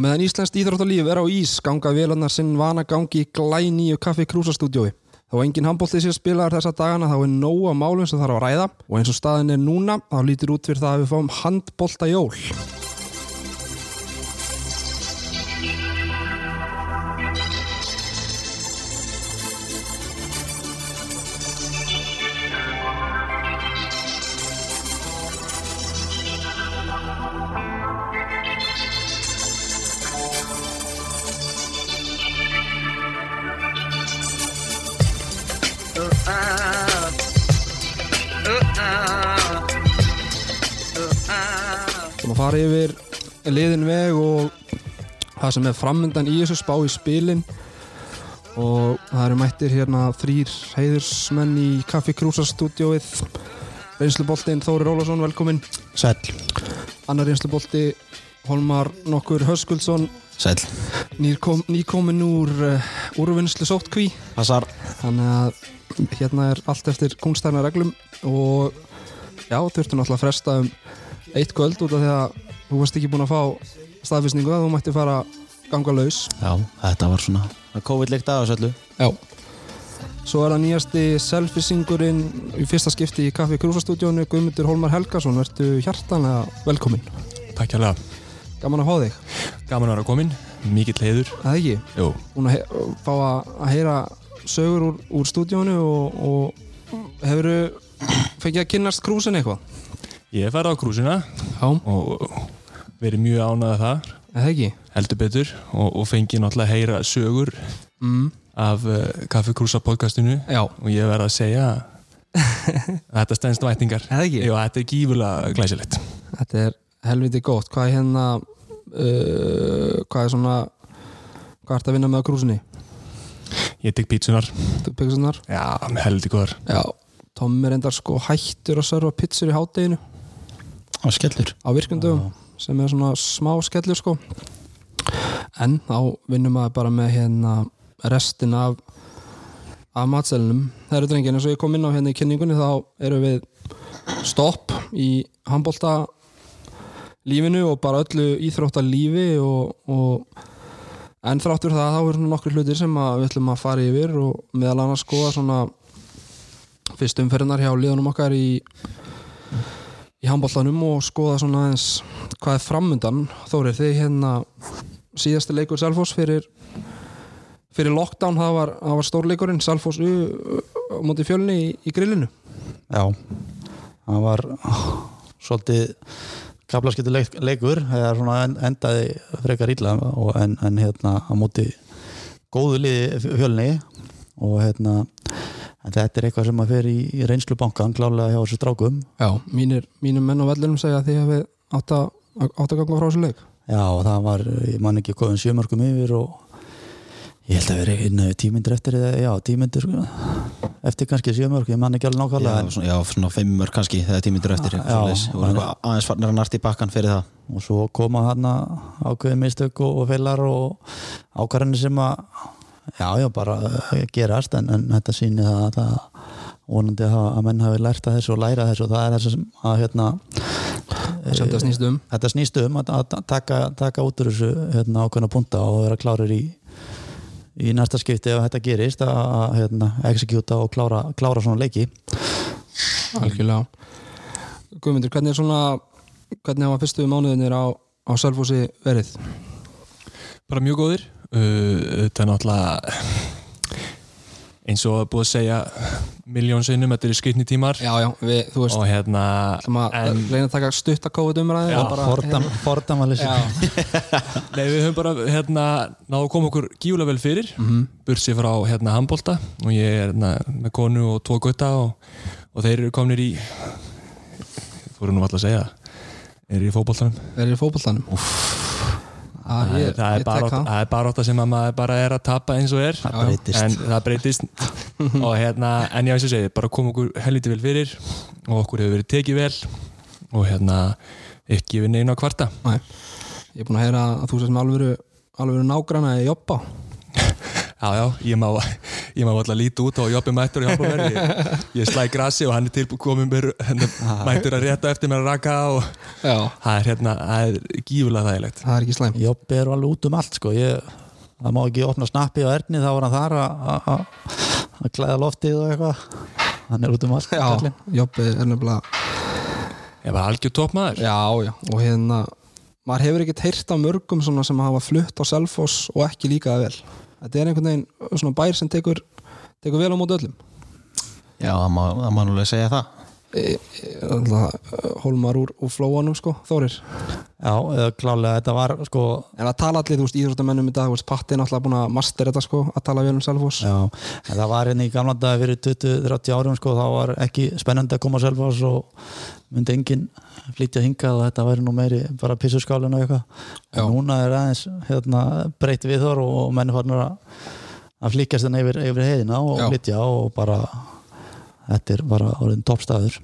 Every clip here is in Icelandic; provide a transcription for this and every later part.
meðan Íslandst íþróttalíf er á ís ganga vélarnar sinn vana gangi í glæníu kaffi krúsastúdjói. Þá engin handbóltið sér spilaðar þessa dagana þá er nóg að málum sem þarf að ræða og eins og staðin er núna þá lítir út fyrir það að við fáum handbólta jól. Fara yfir liðin veg og það sem er framöndan í þessu spá í spilin. Og það eru mættir hérna þrýr heiðursmenn í Kaffi Krúsastúdjóið reynsluboltinn Þóri Rólásson, velkomin Sæl annar reynslubolti Holmar Nokkur Höskuldsson. Sæl nýkom, nýkomin úr uh, úrvinnslu sóttkví. Passar. Þannig að hérna er allt eftir kungstæðna reglum og já, þurftu náttúrulega að fresta um eitt göld út af því að þú varst ekki búin að fá staðfisningu að þú mætti fara ganga laus. Já, þetta var svona COVID-leikt að þessu öllu. Já. Svo er það nýjasti selfisingurinn í fyrsta skipti í Kaffi Krúsastúdjónu Guðmundur Hólmar Helgason, verðu hjartanlega velkomin Takk hjálpa, Gaman að fá þig, gaman að vera komin, mikill heiður. Að ekki? Jú, Búin að fá að, heyra sögur úr, úr stúdjónu og, og hefur fengið að kynnast krúsin eitthvað? Ég farið á krúsina Já, og verið mjög ánægða þar eða ekki? Heldur betur. Og, og fengið náttúrulega að heyra sögur mm. af uh, Kaffi Krúsa podcastinu. Já, og ég verð að segja að þetta stendst vætningar eða ekki? Jú, þetta er gífulega glæsilegt. Þetta er helviti gótt Hvað er hérna uh, Hvað er svona Hvað ert að vinna með á krúsinni? Ég tek pítsunar, Pyggssonar? já, heldur góðar. Já. Tom er endar sko hættur að serva pizzur í hátteginu Og skellur? Á virkundum sem er svona smá skellur sko. En þá vinnum maður bara með hérna restin af af matselinum það eru drengin eins og ég kom inn á hérna í kynningunni þá eru við stopp í handbólta lífinu og bara öllu íþrótta lífi og, og en þráttur það þá eru nokkru hlutir sem við ætlum að fara yfir og meðal annars skoða svona fyrst umferðinar hjá liðunum okkar í í handbóltanum og skoða svona aðeins hvað er framundan. Þórið, þið hérna síðasti leikur Selfoss fyrir fyrir lockdown, það var, það var stórleikurinn á móti fjölni í, í grillinu. Já Það var svolítið kaplaskiptu leik, leikur eða svona en- endaði frekar illa en, en hérna á móti góðu liði fjölni og hérna en þetta er eitthvað sem að fer í, í reynslu bankan klálega hjá þessu strákum. Já, mínir, mínir menn á vellinum segja að átt að átt að ganga frá þessu leik. Já, og það var, ég man ekki góðum sjömörkum yfir og ég held að vera inn tímyndir eftir eða, já, tímyndir sko. eftir kannski sjömörk, ég man ekki alveg Já, nákvæmlega svona, já, svona fimm mörg kannski þegar tímyndur eftir Já, og aðeins farnir að narta í bakkan fyrir það. Og svo koma hann ákveðin mistök og, og feilar og ákvarðanir sem að já, já, bara eh, gerast en, en þetta sýnir það að það vonandi að, að menn hafi lært að þessu og læra þessu. Og það er þessu sem að hérna sem þetta snýst um. þetta snýst um að, að taka, taka út úr þessu hérna, ákveðna punta og vera klárir í í næsta skipti ef þetta gerist að, að hérna, executa og klára, klára svona leiki. Algjörlega. Guðmundur, hvernig er svona hvernig hafa fyrstu mánuðinir á, á Selfossi verið? bara mjög góðir þetta er náttúrulega eins og að búið að segja miljón sinnum, þetta eru skritni tímar. Já, já, við, þú veist og hérna ætlum að taka stutt að kóða umræði Já, og bara, fordam, fordamalis Já, nei, við höfum bara hérna, náðu koma okkur gífulega vel fyrir. Mm -hmm. bursi frá hérna handbolta. Og ég er hérna, með konu og tvo gutta og, og þeir eru komnir í þú voru nú alltaf að segja eru í fótboltanum? Verið í fótboltanum ah, það, ég, er- það, er bara, bara átta sem að maður bara er að tapa eins og er. Það en það breytist. Og hérna, en ég veist að segja, bara kom okkur helviti vel fyrir og okkur hefur verið tekið vel og hérna ekki við neina á kvarta. Nei. Ég er búin að heyra að þú sést með alvöru alvöru nágranna í jobba já, já, ég má, ég maður alltaf lítið út á að jobbi mættur í handbólverði ég, ég slæ grassi og hann er tilbúið komið mér hérna, mættur að rétta eftir mér að raka og það er hérna, það er gífulega þægilegt. Það er ekki slæm Jobbi er alveg út um allt sko. Ég, það má ekki opna snappi á erni þá var hann þar að- að að- að klæða loftið og eitthvað. Hann er út um allt Já, kallinn. Jobbi er nefnilega ég var algjör toppmaður. Já, já, og hérna maður hefur ekkert heyrt af mörgum svona sem hafa flutt á Selfoss og ekki líka það vel Þetta er einhvern veginn svona bær sem tekur, tekur vel á móti öllum. Já, það má, má núlega segja það e, e, alltaf, Hólmar úr, úr flóanum sko, Þórir? Já, klálega þetta var sko En að tala allir, þú veist, íþróttamennum í dag þú veist, Patti er náttúrulega búin að master þetta sko að tala vel um Selfoss. Já, en það var hérna í gamla dag fyrir 20-30 árum sko, þá var ekki spennandi að koma að selfas og myndi enginn flytja hingað og þetta væri nú meiri bara pissuskálin og eitthvað. En núna er aðeins hérna, breytt við þor og menn farnir að að flíkjast þennan yfir, yfir heiðina og flytja og bara þetta er bara orðin toppstæður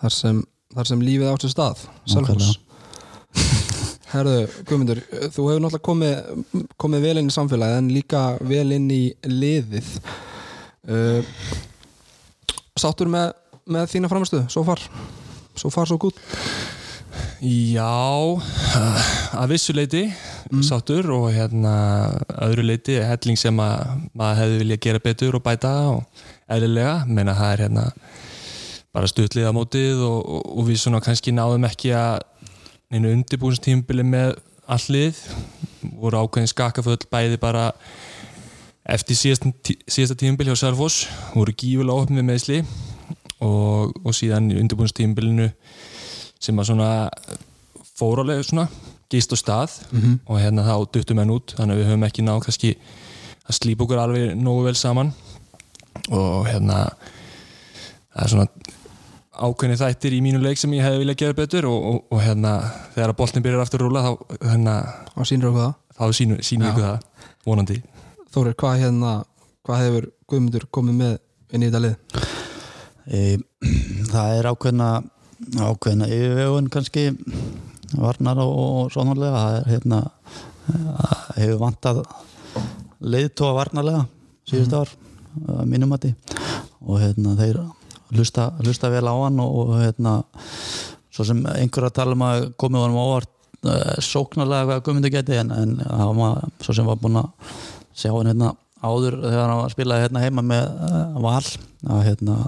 þar sem, þar sem lífið áttu stað Selfoss. Herðu, Guðmundur, þú hefur náttúrulega komið, komið vel inn í samfélagið en líka vel inn í liðið. Uh, Sáttur með, með þína framistöðu, svo far? Svo far, svo gút Já, að vissu leiti sáttur og hérna öðru leiti helling sem að maður hefði viljað gera betur og bæta og eðlilega, menna það er hérna bara stutlið á mótið og, og, og við svona kannski náðum ekki að neina undirbúinstímbili með alllið, voru ákveðin skakaföll bæði bara eftir síðasta, tí- síðasta tímbil hjá Sarfoss, voru gífulega opnið meðsli og, og síðan undirbúinstímbilinu sem að svona fórálega svona gist á stað. Og hérna þá duttum enn út þannig að við höfum ekki náð kannski að slípa okkur alveg nógu vel saman og hérna það er svona ákveðni þættir í mínu leik sem ég hefði viljað gera betur og, og, og hérna þegar að boltin byrjar aftur að rúla þá, hérna, og sínur okkur það. þá sínu, sínu Já. ykkur það vonandi. Þórir, hvað hérna hvað hefur Guðmundur komið með inn í þetta lið? e, það er ákveðna ákveðna yfirvegun kannski varnar og, og svonarlega það er hérna það hefur vantað leiðtóa varnarlega síðust ár. að mínum mati. Og hérna þeir hlusta, hlusta vel á hann og, hérna svo sem einhver að tala um að komið honum á óvart uh, sóknarlega hvað Guðmundur geti en, en hann var svo sem var búinn að sjá hann hérna áður þegar hann spilaði hérna heima með uh, val að hérna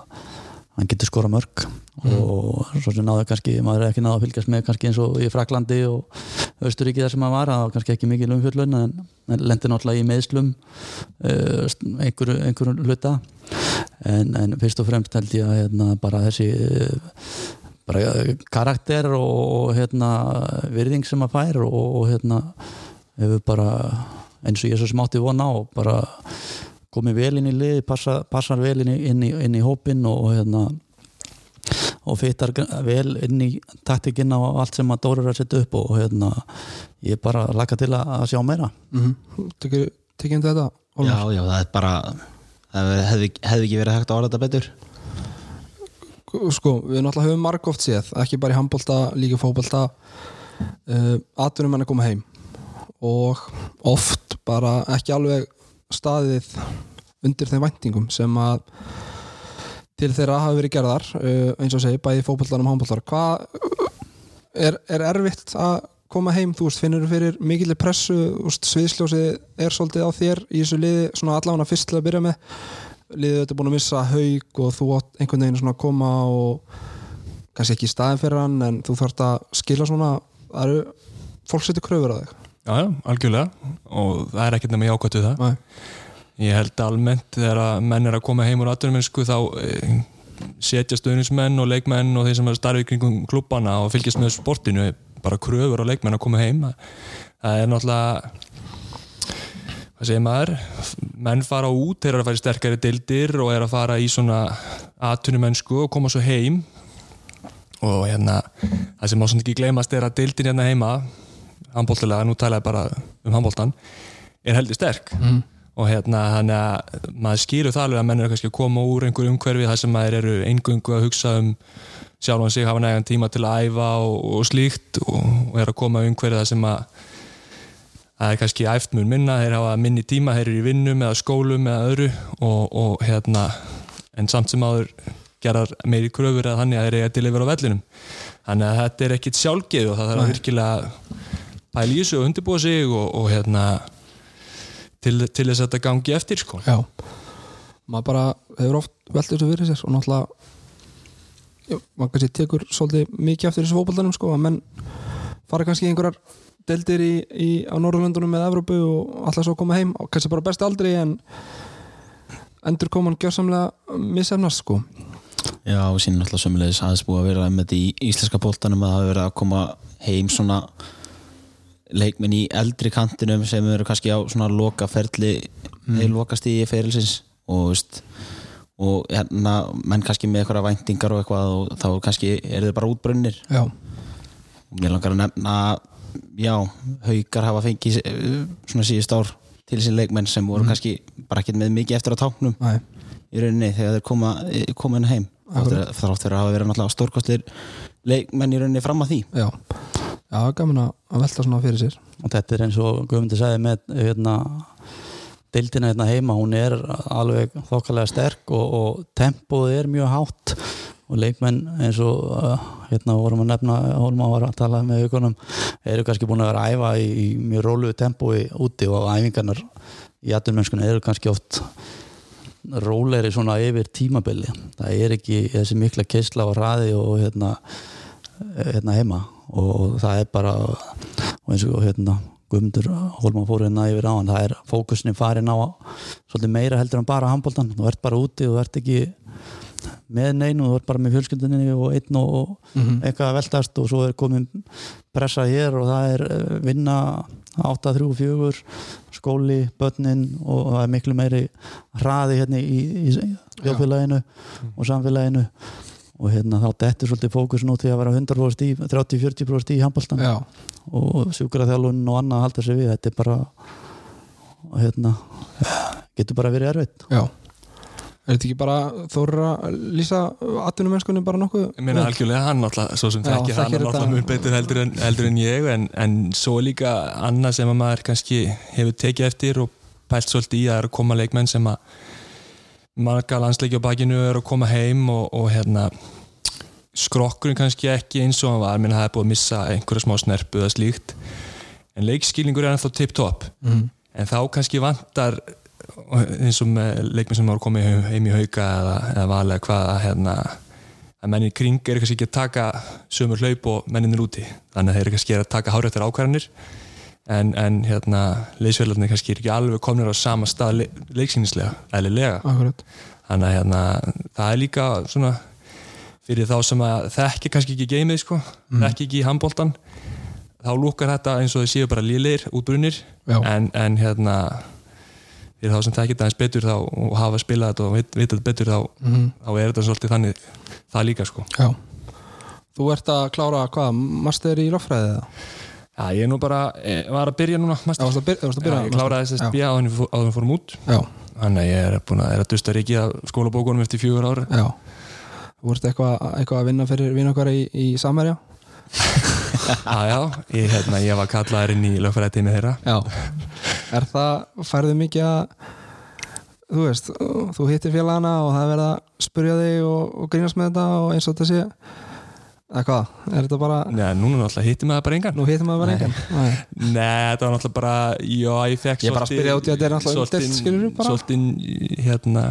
hann getur skora mörg og svo sem náðu kannski, maður er ekki náðu að fylgjast með kannski eins og í Fraklandi og Östuríki þar sem hann var, það var kannski ekki mikil umfjöllun en, en lendi náttúrulega í meðslum uh, einhverju, einhverju hluta. En, en fyrst og fremst held ég að hérna, bara þessi bara karakter og, og hérna, virðing sem að fær og, og hérna hefur bara eins og ég svo smátti vona og bara komið vel inn í lið, passa, passar vel inn í, inn í, inn í hópin og, og hérna og fyttar vel inn í taktikinn á allt sem að Dóri er að setja upp og hérna ég er bara laka til að, að sjá meira Mm -hmm. Tekjum þetta? Já, Hólmar? já, það er bara það hefði, hefði ekki verið hægt að orða þetta betur Sko, við náttúrulega höfum margóft séð ekki bara í handbólta, líka í fótbolta uh, atvinnum að koma heim og oft bara ekki alveg staðið undir þeim væntingum sem að til þeirra hafa verið gerðar uh, eins og segi, bæði fótboltanum og handbóltar hvað er, er erfitt að koma heim, þú veist, finnur fyrir mikillir pressu, þú veist, sviðsljósið er svolítið á þér í þessu liði svona allavega fyrst til að byrja með. Liðið þetta er búin að missa haug og þú átt einhvern veginn svona að koma og kannski ekki í staðin fyrir hann en þú þarft að skila svona það eru, fólk setur kröfur á þig Já, já, algjörlega. Og það er ekkert nema jákvæmt við það. Nei. Ég held almennt þegar að menn er að koma heim úr atvinnumennsku þá e, setja stöðnismenn og leikmenn og þeir sem er starfið kringum klubbana og fylgjast með sportinu bara kröfur á leikmenn að koma heim. Það er náttúrulega hvað segir maður? Menn fara út, þeir eru að fara í sterkari dildir og er að fara í svona atvinnumennsku og koma svo heim. Og hérna það sem má svona ekki gleymast er að dildin hérna heima handbóltilega, nú tala ég bara um handbóltan er heldur sterk. Mhm. og hérna þannig að maður skilur það alveg að menn eru kannski að koma úr einhverju umhverfi þar sem maður eru eingöngu að hugsa um sjálfan sig, hafa nægan tíma til að æfa og, og slíkt og, og er að koma um umhverfi þar sem að það er kannski æft mun minna, þeir hafa minni tíma þeir eru í vinnum eða skólum eða öðru og, og hérna en samt sem áður gerar meiri kröfur eða þannig að þeir eiga til að vera á vellinum. Þannig að þetta er ekkit sjálfgeð og það þarf að virkilega pæla í þessu og undirbúa sig og, og hérna til, til þess að þetta gangi eftir sko. Já. Maður bara hefur oft velt þessu fyrir sér og náttúrulega já, maður kannski tekur svolítið mikið eftir þessu fótboltanum sko að menn fara kannski í einhverjar deldir í, í, á Norðurlöndunum eða Evrópu og alltaf svo koma heim og kannski bara best aldrei en endur koman gjörsamlega missefnast sko. Já, og síðan alltaf sömulegis aðeins búið að vera með þetta í íslenska bóltanum að það hafi verið að koma heim svona leikmenn í eldri kantinum sem eru kannski á svona loka ferli mm. loka stíði ferilsins og veist og hérna menn kannski með eitthvað væntingar og eitthvað og þá kannski eru þau bara útbrunnir. Já, og mér langar að nefna já, haukar hafa fengið eh, svona síðust ár til þessi leikmenn sem voru kannski bara ekki með mikið eftir að táknum næ, í rauninni þegar þeir koma, koma inn heim. Akkurat. þrátt fyrir að hafa verið náttúrulega stórkostir leikmenn í rauninni fram að því. Já Já, gaman að að velta svona fyrir sér. Og þetta er eins og Guðmundi sagði með hérna, deildina hérna heima hún er alveg þokkalega sterk og, og tempóð er mjög hátt. Og leikmenn eins og uh, hérna vorum að nefna Hólma var að tala með aukunum eru kannski búin að vera að æfa í, mjög róluðu tempói úti og æfingarnar í aturmennskunni eru kannski oft rólegri svona yfir tímabili það er ekki þessi mikla keisla og ræði og hérna, hérna heima og það er bara og eins og hérna Guðmundur Hólman fór hérna yfir á hann það er fókusnin farin á svolítið meira heldur en bara handbóltan þú ert bara úti þú ert ekki með neinu, þú ert bara með fjölskyldinni og einn og, og eitthvað að veltast og svo er komin pressa hér og það er eh, vinna 8, 3, 4 skóli, börnin og það er miklu meiri hraði hérna í, í þjóðfélaginu og samfélaginu og hérna þá dettur svolítið fókusin út því að vera 100% í 30-40% í handbóltan Já, og sjúkraþjálun og annað að halda sig við þetta er bara hérna, getur bara verið erfitt já Er þetta ekki bara þóra að lýsa atvinnumennskunni bara nokkuð? Ég meina algjörlega hann náttúrulega, svo sem þekkir hann þetta. mjög betur heldur en, heldur en ég en, en svo líka annað sem að maður kannski hefur tekið eftir og pælt svolítið í að það er að koma leikmenn sem að marga landsleiki á bakinu er að koma heim og, og hérna skrokkurinn kannski ekki eins og hann var. Menn það er búið að missa einhverja smá snerpu eða slíkt. En leikskilningur er ennþá tip-top. Mm. en þá kannski vantar eins og leikmenn sem eru komið heim- heim í hauka eða, eða valega hvað að, hérna, að mennin kring er kannski ekki að taka sömur hlaup og menninir úti. Þannig að þeir eru kannski að taka hárættar ákvarðanir en, en hérna leysfélagarnir kannski er ekki alveg komnir á sama stað le leiksýnislega, eðlilega. Þannig að hérna, það er líka svona fyrir þá sem að þekki kannski ekki geimið sko, þekki ekki í handbóltan þá lúkar þetta eins og þau séu bara lílir, útbrunir. En, en hérna fyrir þá sem þekki þetta eins betur þá og hafa spilað þetta og vit, vita þetta betur þá, Mhm. þá er þetta svolítið þannig það líka sko. Já. Þú ert að klára hvað, master í loffræði eða? Já, ég er nú bara, eh, var að byrja núna Já, varstu að byr- varstu að Já, byrja ég kláraði Já, áður en við fó- áður en við fórum út. Já, þannig að ég er búin að, er að dusta ríkið af skólabókunum eftir fjögur ára já. Þú ert eitthvað, eitthvað að vinna fyrir okkar í, í Samerja Já, já, ég, hérna, ég var kallaður inn í lögfæræði tími þeirra. Já. Er það, færðu mikið að þú veist, þú hittir félagana og það er verið að spurja þig og, og grínast með þetta og eins og þetta sé eða hvað, er þetta bara Nei, núna náttúrulega hitti maður bara engan nú hittir maður bara engan Nei. Nei, þetta var náttúrulega bara Já, ég fekk Ég bara spyrja út í að þetta er náttúrulega svolítið- umdeilt, skilurðu, bara. Svolítið, hérna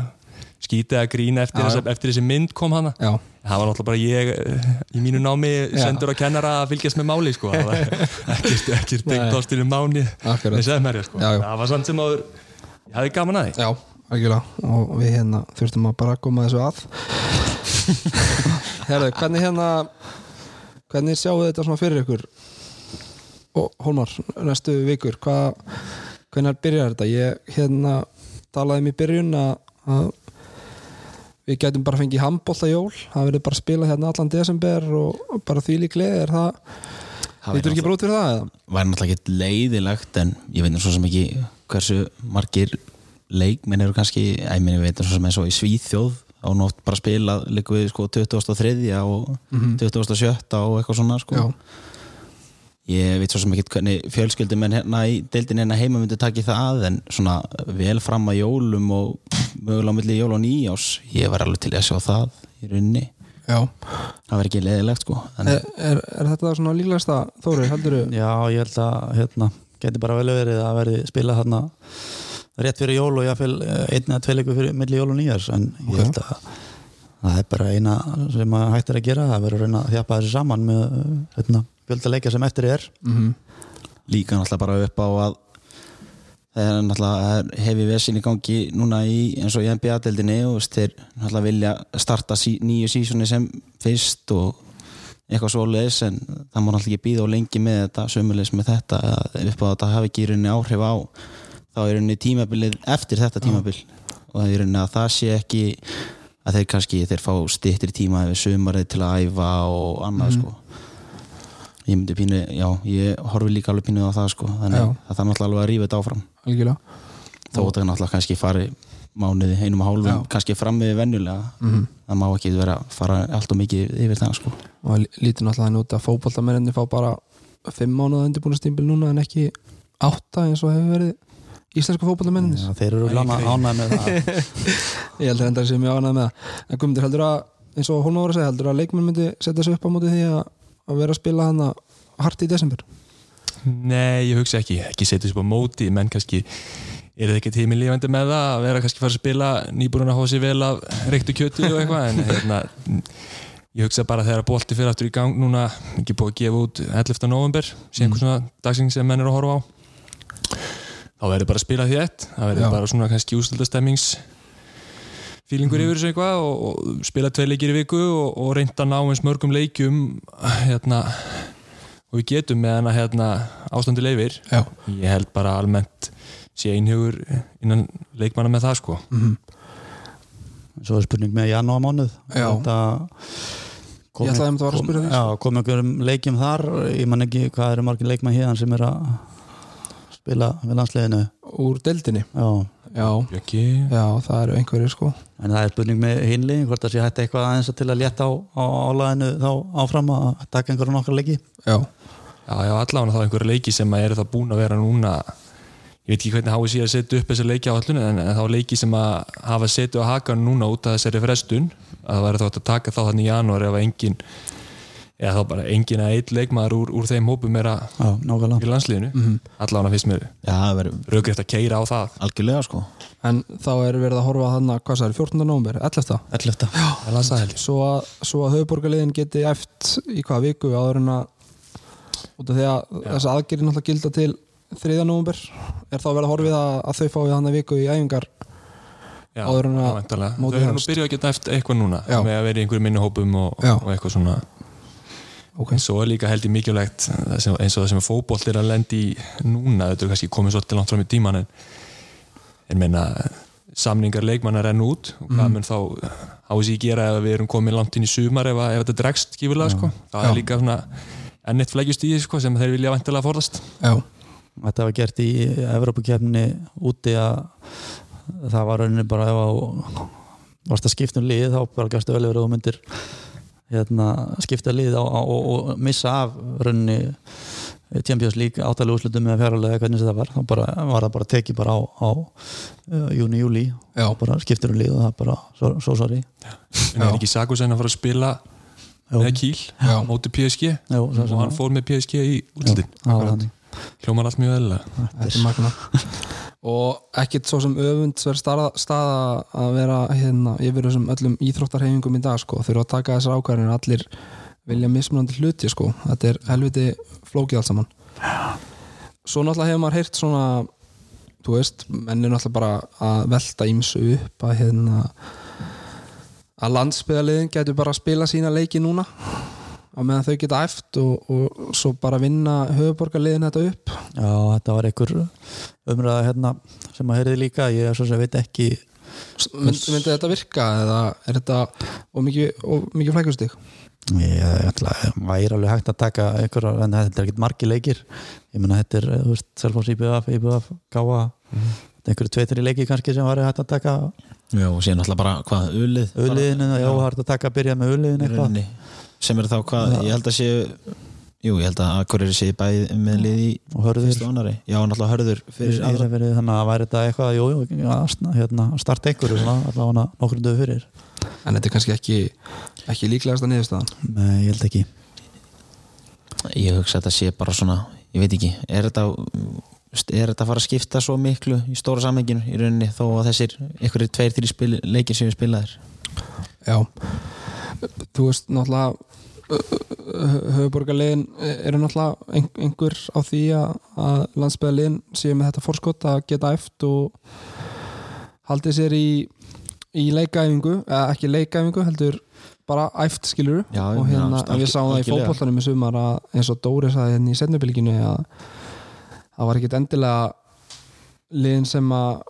skítið að grína eftir, Já, þessa, já. eftir þessi mynd kom hana Já, það var náttúrulega bara ég eh, í mínu námi sendur að kennara að fylgjast með máli sko. það var ekkert, ekkert tengt ástinu máni Akkurat. með segmerja sko. Já, já. það var samt sem áður ég hafði gaman að því já, algjörlega og við hérna þurftum að bara koma þessu að Herðu, hvernig hérna hvernig sjáu þetta svona fyrir ykkur? Og Hólmar, næstu vikur hvað, hvernig byrjar þetta? Ég hérna talaði um í byrjun að, að við getum bara fengið handbólta jól. Það verður bara að spila hérna allan desember og bara því líklega er það Það Lítur ekki bara út fyrir það eða? væri náttúrulega ekki leiðilegt en ég veit svo sem ekki hversu margir leikmenn eru kannski ég veit svo sem eins og í Svíþjóð á nótt bara spila líka við sko 2003 og 2007 og eitthvað svona sko. Já, ég veit svo sem ekki hvernig fjölskyldum en hérna í deildin hérna heima myndi taki það að en svona vel fram að jólum og mögulega á milli jól og nýjás ég var alveg til að sjá það í rauninni. Já, það var ekki leðilegt sko er, er, er þetta svona líklegasta Þóri, heldur þú? Já, ég held að hérna, geti bara vel verið að verði spila þarna rétt fyrir jól og jáfnvel einn eða tvei leikur fyrir milli jól og nýjars en ég held að það er bara eina sem að hægt er að gera það verður að reyna að þjapa þessu saman með hérna, fjölda sem eftir er. Mm líka náttúrulega bara upp á að það er náttúrulega hefi vesin í gangi núna í eins og í NBA-deldinni og þeir náttúrulega vilja starta sí, nýju sísoni sem fyrst og eitthvað svo leis en það má náttúrulega ekki býða og lengi með þetta sömulegs með þetta upp á að þetta hafi ekki í rauninni áhrif á þá er rauninni tímabilið eftir þetta tímabil. Og það er rauninni að það sé ekki að þeir kannski þeir fá stittir tíma yfir sömarið til að æfa og annað sko. Ég myndi pínu, já, ég horfi líka alveg pínu á það sko, þannig Já. að það þarf náttúrulega alveg að rífa þetta áfram. Algjörlega. Þó að það náttúrulega kannski fari mánuði, einum og hálfum, Já. kannski fram við venjulega, það má ekki vera að fara allt og mikið yfir það sko. Og lítur náttúrulega þannig út að fótboltamennir fá bara fimm mánuða undirbúinastímbil núna en ekki átta eins og hefur verið íslensku fótboltamennir Já, þeir eru ánæg með það. Ég held að enda sem ég ánægð með það. En Guðmundur heldur að, eins og að segja heldur að leikmenn myndi setja sig upp á móti því að, að vera að spila hana hart í desember? Nei, ég hugsa ekki, ekki setja þessu á móti. Menn kannski er það ekki tími lífandi með það að vera kannski að fara að spila nýbúrun að hósi vel af reyktu kjötu og eitthvað en hérna, ég hugsa bara þegar bolti fyrir aftur í gang núna, ekki búið að gefa út 11. november, sé einhver svona dagsing sem menn eru að horfa á þá verður bara að spila því ett það verður bara svona kannski ústöldastemmings fílingur yfir þessu eitthvað og, og spila tvei leikir í viku og, og reynda að ná eins mörgum leikjum hérna og við getum með hana hérna ástandi leifir Já. ég held bara almennt sé einhugur innan leikmanna með það sko. Svo er spurning með janúarmánuð. Já. Þetta kom- Ég ætlaði að fara að spyrja þess. Já, kom einhverjum leikjum þar. Ég man ekki hvað eru margir leikmann hérna sem er að spila við landsliðinu. Úr deildinni? Já, já, já, það eru einhverjir sko. En það er spurning með hinli hvort það sé hægt eitthvað aðeins til að létta á, á álæðinu þá áfram að taka einhverjum nokkar leiki? Já, Já, já, allavega þá einhverja leiki sem að eru það búin að vera núna. Ég veit ekki hvernig háið sé að setja upp þessa leiki á allun en, þá leiki sem að hafa setju á hakan núna út af þessari frestun að það væri þá að taka þá þannig í janúar ef að engin eða þá bara engin að eitt leikmaður úr, úr þeim hópum er að Já, í landsliðinu mm -hmm. allavega finnst mér Já, það verður raugrætt að keira á það algjörlega sko en þá er verið að horfa þannig hvað það er 14. november, 11. 11. Það las það held ég. svo að, svo að höfuborgarliðin geti eft í hvaða viku áður en að út af því að þess aðgerið náttúrulega gilda til 3. november er þá verið að horfið að, að þau fái hann að viku í æfingar Já, Áður en að já, Þau eru nú hefst. byrjuð að geta eftir eitthvað núna Já. með að vera í einhverjum minni hópum og, Já. og eitthvað svona ok, en svo er líka held ég mikilvægt það sem, eins og það sem fótbolt er að lendi í núna, þetta er kannski komið svolítið langt fram í tíman en, en meina samningar leikmannar renn út. Og hvað mun þá hási gera ef við erum komið langt inn í sumar ef, að- ef þetta dregst skífulega sko. það Já. er líka svona enn eitt flægjust í því sko, sem þeir vilja vantilega forðast. Já, Þetta var gert í Evrópukefninni úti að það var rauninni bara ef að varst að skipta um lið þá bara gæstu vel yfir að þú myndir hérna, skipta lið á, á, og, og missa af rauninni Champions League áttalega úrslutum eða fjárlega hvernig sem það var þá bara, var það bara tekið bara á, á uh, júni, júli Já. og bara skiptur um lið og það bara svo, svo sorry. En er ekki Sakusen að fara að spila með Kíl Já. á móti PSG svo, og hann fór með PSG í þannig. Hljómar allt mjög eðlilega. Þetta er magna og ekkit svo sem öfund verður staða, staða að vera hérna yfir þessum öllum íþróttarhefingum í dag sko, þurfa að taka þessar ákvæðinu allir vilja mismunandi hluti sko. Þetta er helviti flókið allt saman. Svo náttúrulega hefur maður heyrt svona þú veist, menn er náttúrulega bara að velta ímsu upp að hérna að landsbyðaliðin getur bara að spila sína leiki núna á meðan þau geta æft og, og svo bara vinna höfuborgarliðin þetta upp. Já, þetta var einhver umræða hérna sem að heyrði líka, ég er svo sem veit ekki Mynd, myndi þetta virka eða er þetta of mikið, of mikið flækjustig? Ég ætla, væri alveg hægt að taka einhver, en þetta er ekkert margi leikir. Ég meina þetta er, þú veist, Selfoss IBF IBF, Gáa er einhverju tveitri leiki kannski sem væri hægt að taka. Já, og síðan náttúrulega bara hvað, ulið? Auðliðinu, já, það er hægt að taka að byrja með auðliðinu í eitthvað sem er þá hvað, ég held að séu Jú, ég held að Akureyri sé bæði með lið í og hörður. Já, náttúrulega hörður fyrir aðra. Ísafirði, þannig að væri þetta eitthvað jú, jú, að hérna, starta einhverju svona, allavega nokkur döðu fyrir. En þetta er kannski ekki, ekki líklegasta niðurstaðan? Nei, ég held ekki. Ég hugsa að þetta sé bara svona Ég veit ekki, er þetta er þetta að fara að skipta svo miklu í stóra samhenginu í rauninni þó að þessir einhverjir tveir, þrjir leikir sem við spilaðir? Já. Þú veist náttúrulega höfuborgarlegin eru náttúrulega ein- einhver á því að, landsbyðarlegin séu með þetta fórskott að geta eft og haldið sér í, í leikaæfingu, eða ekki leikaæfingu heldur bara æft skilur Já, og já, hérna, en við sáum það í fótbollanum í sumar að eins og Dóri sagði hérna í setnubylginu að það var ekkit endilega liðin sem að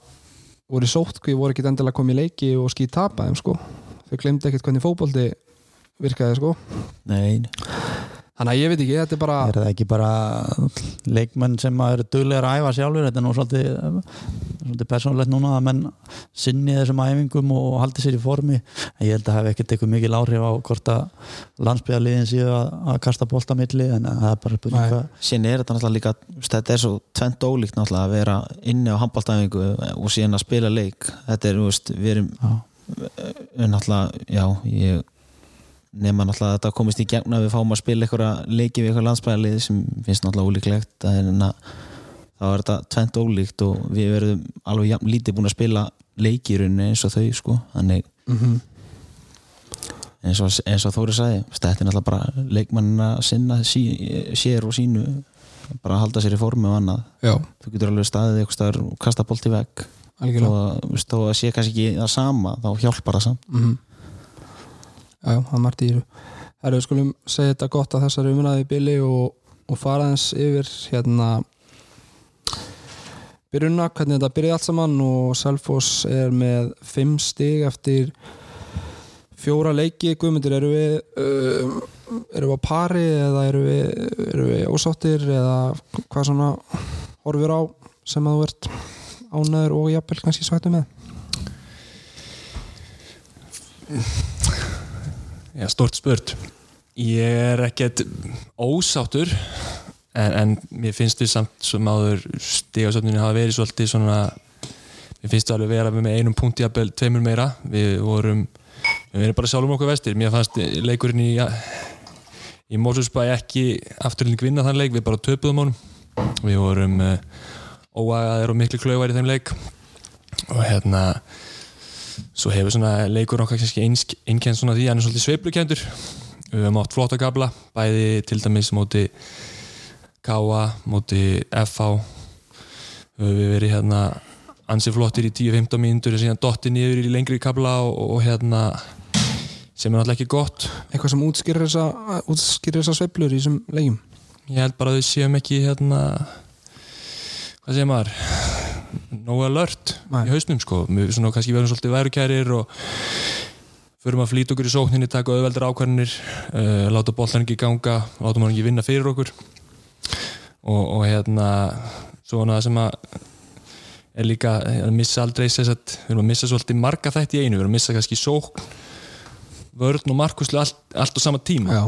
voru í sótkví voru ekkit endilega komið í leiki og skýt tapa þeim sko. Þau glemdi ekkit hvernig fótbolti virkaði sko. Nei, þannig að ég veit ekki, þetta er bara Er það ekki bara leikmenn sem að eru duglegar að æfa sjálfur þetta er nú svolítið, svolítið persónulegt núna að menn sinni þessum æfingum og haldi sér í formi. En ég held að hafa ekkert eitthvað mikil áhrif á hvort að landsbyðarliðin séu að, að kasta bolta milli en það er bara spurning Nei. hvað síðan er þetta náttúrulega líka þetta er svo tvent ólíkt náttúrulega að vera inni á handbóltæfingu og síðan að spila leik. Þetta er, nema náttúrulega að þetta komist í gegn að við fáum að spila einhverja leiki við eitthvað landsbæðarlið sem finnst náttúrulega ólíklegt. Að þá er þetta tvent ólíkt og við verðum alveg jafn lítið búin að spila leiki í rauninni eins og þau sko. Þannig mm eins og, eins og Þóri sagði þetta er náttúrulega bara leikmann að sinna sí, sér og sínu bara að halda sér í formi og annað. Já, þú getur alveg staðið eitthvað staðar og kasta bolt í vegg. Að, þú veist, þó að sé kannski ekki það sama þá hjálpar það samt. Mm já, já, það margt í þessu. Herru, við skulum segja þetta gott að þessari umræði bili og, og fara eins yfir hérna byrjunna, hvernig þetta byrjaði allt saman og Selfoss er með fimm stig eftir fjóra leiki, guðmyndir eru við uh, eru við á pari eða eru við, eru við ósáttir eða hvað svona horfur á sem að þú ert ánæður og jafnvel kannski svættu með Já, stort spurt. Ég er ekkert ósáttur en, en mér finnst við samt sem áður stigasöfninu hafa verið svolítið svona mér finnst við alveg vera með einum punkti jafnvel tveimur meira. Við vorum við erum bara sjálfum okkur vestir. Mér fannst leikurinn í í Mósusbæ ekki afturlýning vinna þann leik við bara töpuðum honum. Við vorum uh, óagaðir og miklu klauvar í þeim leik. Og hérna svo hefur svona leikur okkar kannski einkennst svona því hann er svolítið sveiflukendur við höfum átt flotta gabla bæði til dæmis móti Káa, móti FH höfum við verið hérna ansið flottir í 10-15 mínútur og síðan dotti niður í lengri kabla og, og hérna sem er náttúrulega ekki gott. Eitthvað sem útskýrir þessa, þessa sveiflur í þessum leikjum? Ég held bara að við séum ekki hérna hvað segir maður no alert Nei. í hausnum sko við svona kannski verðum svolítið værukærir og förum að flýta okkur í sókninni taka auðveldur ákvarðinir uh, láta bollan ekki ganga láta mann ekki vinna fyrir okkur og, og hérna svona sem að er líka að missa aldrei þess að við erum að missa svolítið marga þætti í einu við erum að missa kannski sókn vörn og markuslu allt, allt á sama tíma já,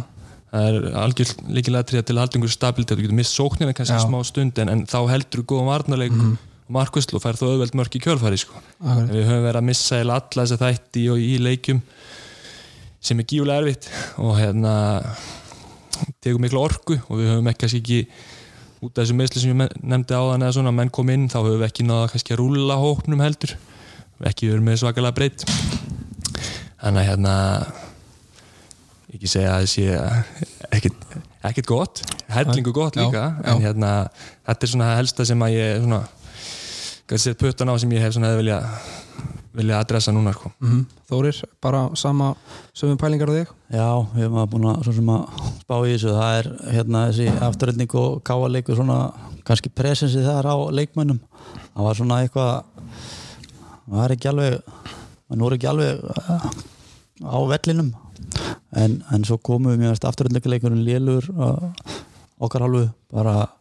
það er algjör líkilega til að halda einhverju stabilitet þú getur mist sóknina kannski Já. smá stund en, en þá heldur þú góðan varnarleik Mhm. og markvistlu og fær þú auðveld mörk í kjölfari sko. við höfum verið að missa alla þess að þætti og í leikjum sem er gífulega erfitt og hérna tegur miklu orku og við höfum ekki ekki út af þessu meðsli sem ég nefndi á þann eða svona menn kom inn þá höfum við ekki náða kannski að rúlla hópnum heldur ekki verið með svakalega breytt þannig að hérna ekki segja að það sé ekkit, ekkit gott hellingu gott Já, líka já. en hérna, þetta er svona helsta sem að ég svona, kannski sett puttan á sem ég hef svona vilja vilja adressa núna sko. Mm Þórir, bara sama sömum pælingar á þig Já, við erum að búin að, svo sem að spá í þessu, það er hérna þessi afturreitning og káaleikur svona kannski presensið þar á leikmönnum. Það var svona eitthvað það var ekki alveg það voru ekki alveg á vellinum. En, en svo komum við mjög afturreitninguleikurinn lélur uh, okkar hálfu bara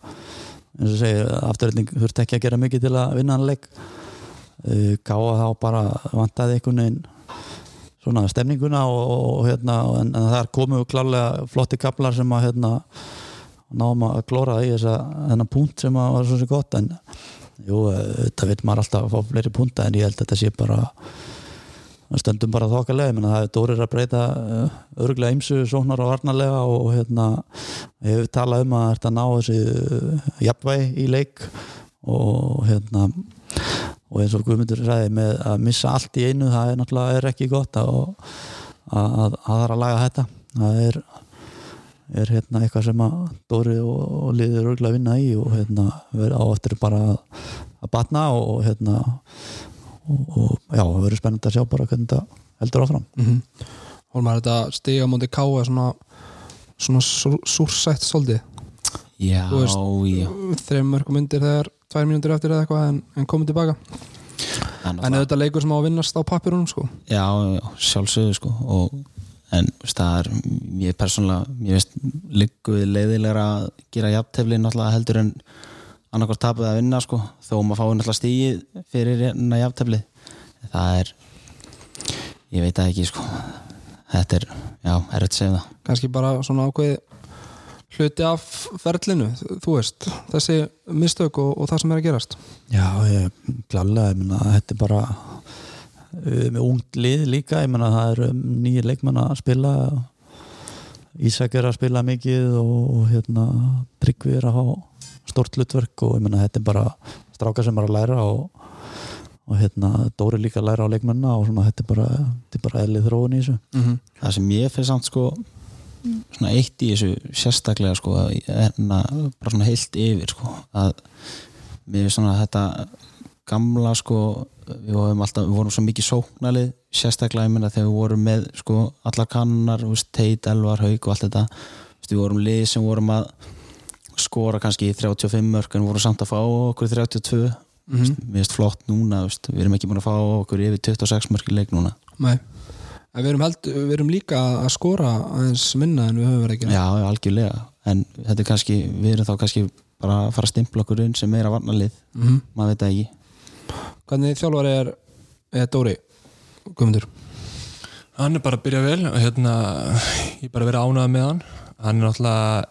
eins og segir, afturreitning þurfti ekki að gera mikið til að vinna hann leik. Uh, káa þá bara vantaði einhvern veginn svona stemninguna og, og hérna en, en þar komu klálega flotti kaplar sem að hérna náum að glóra í þessa þennan punkt sem var svo sem gott en jú, þetta vil maður alltaf fá fleiri punta en ég held að þetta sé bara stöndum bara þokkalega, ég menna það er dórir að breyta örglega ymsu sóknar og varnarlega og, hérna ég hef talað um að þetta ná þessi uh, jafnvægi í leik og hérna og eins og Guðmundur ræði með að missa allt í einu, það er náttúrulega er ekki gott að, að, að, að það er að laga þetta. Það er er hérna eitthvað sem að Dóri og, liður örgulega vinna í og hérna verður á eftir bara að, batna og hérna og, og já, það verður spennandi að sjá bara hvernig þetta heldur áfram mm -hmm. Hólmar, þetta stiga mútið káa svona, svona súr, súrsætt svolítið Já, veist, já þreim mörgum undir þegar tvær mínútur eftir eða eitthvað en, en komið tilbaka En en auðvitað leikur sem á að vinnast á pappirunum sko. Já, já, sjálfsögðu sko og, en það er ég persónulega, ég veist líkuð leiðilegra að gera jafntefli náttúrulega heldur en annarkvært tapið að vinna sko, þó maður fái náttúrulega stígið fyrir hérna jafntefli. Það er ég veit það ekki sko. Þetta er, já, er þetta segja það. Kannski bara svona ákveði hluti af ferlinu þú veist, þessi mistök og, og það sem er að gerast. Já, ég klálega, ég menna þetta er bara uh, með ungt lið líka, ég menna það eru nýjir leikmenn að spila Ísak er að spila mikið og, og hérna Tryggvi er að hafa stort hlutverk og ég menna þetta er bara strákar sem er að læra og, og hérna Dóri líka að læra á leikmenna og svona þetta er bara, þetta er bara eðlið þróun í þessu mm -hmm. það sem ég fyrir samt sko svona eitt í þessu sérstaklega sko að hérna, bara svona heilt yfir sko að mér finnst svona þetta gamla sko við vorum alltaf, við vorum svo mikið sóknalið sérstaklega ég meina þegar við vorum með sko allar kannar, teit, elvar, haug og allt þetta, við vorum lið sem vorum að skora kannski í 35 mörg en vorum samt að fá okkur í 32 mm -hmm. mér finnst flott núna, veist, við erum ekki búin að fá okkur yfir 26 mörg í leik núna. Nei. En við erum, held, við erum líka að skora aðeins minna en við höfum verið að gera. Já, algjörlega. En þetta er kannski, við erum þá kannski bara að fara að stimpla okkur inn sem meira varnarlið mm -hmm. maður veit það ekki. Hvernig þjálfari er, er Dóri Guðmundur? Hann er bara að byrja vel og hérna, ég er bara verið ánað með hann. Hann er náttúrulega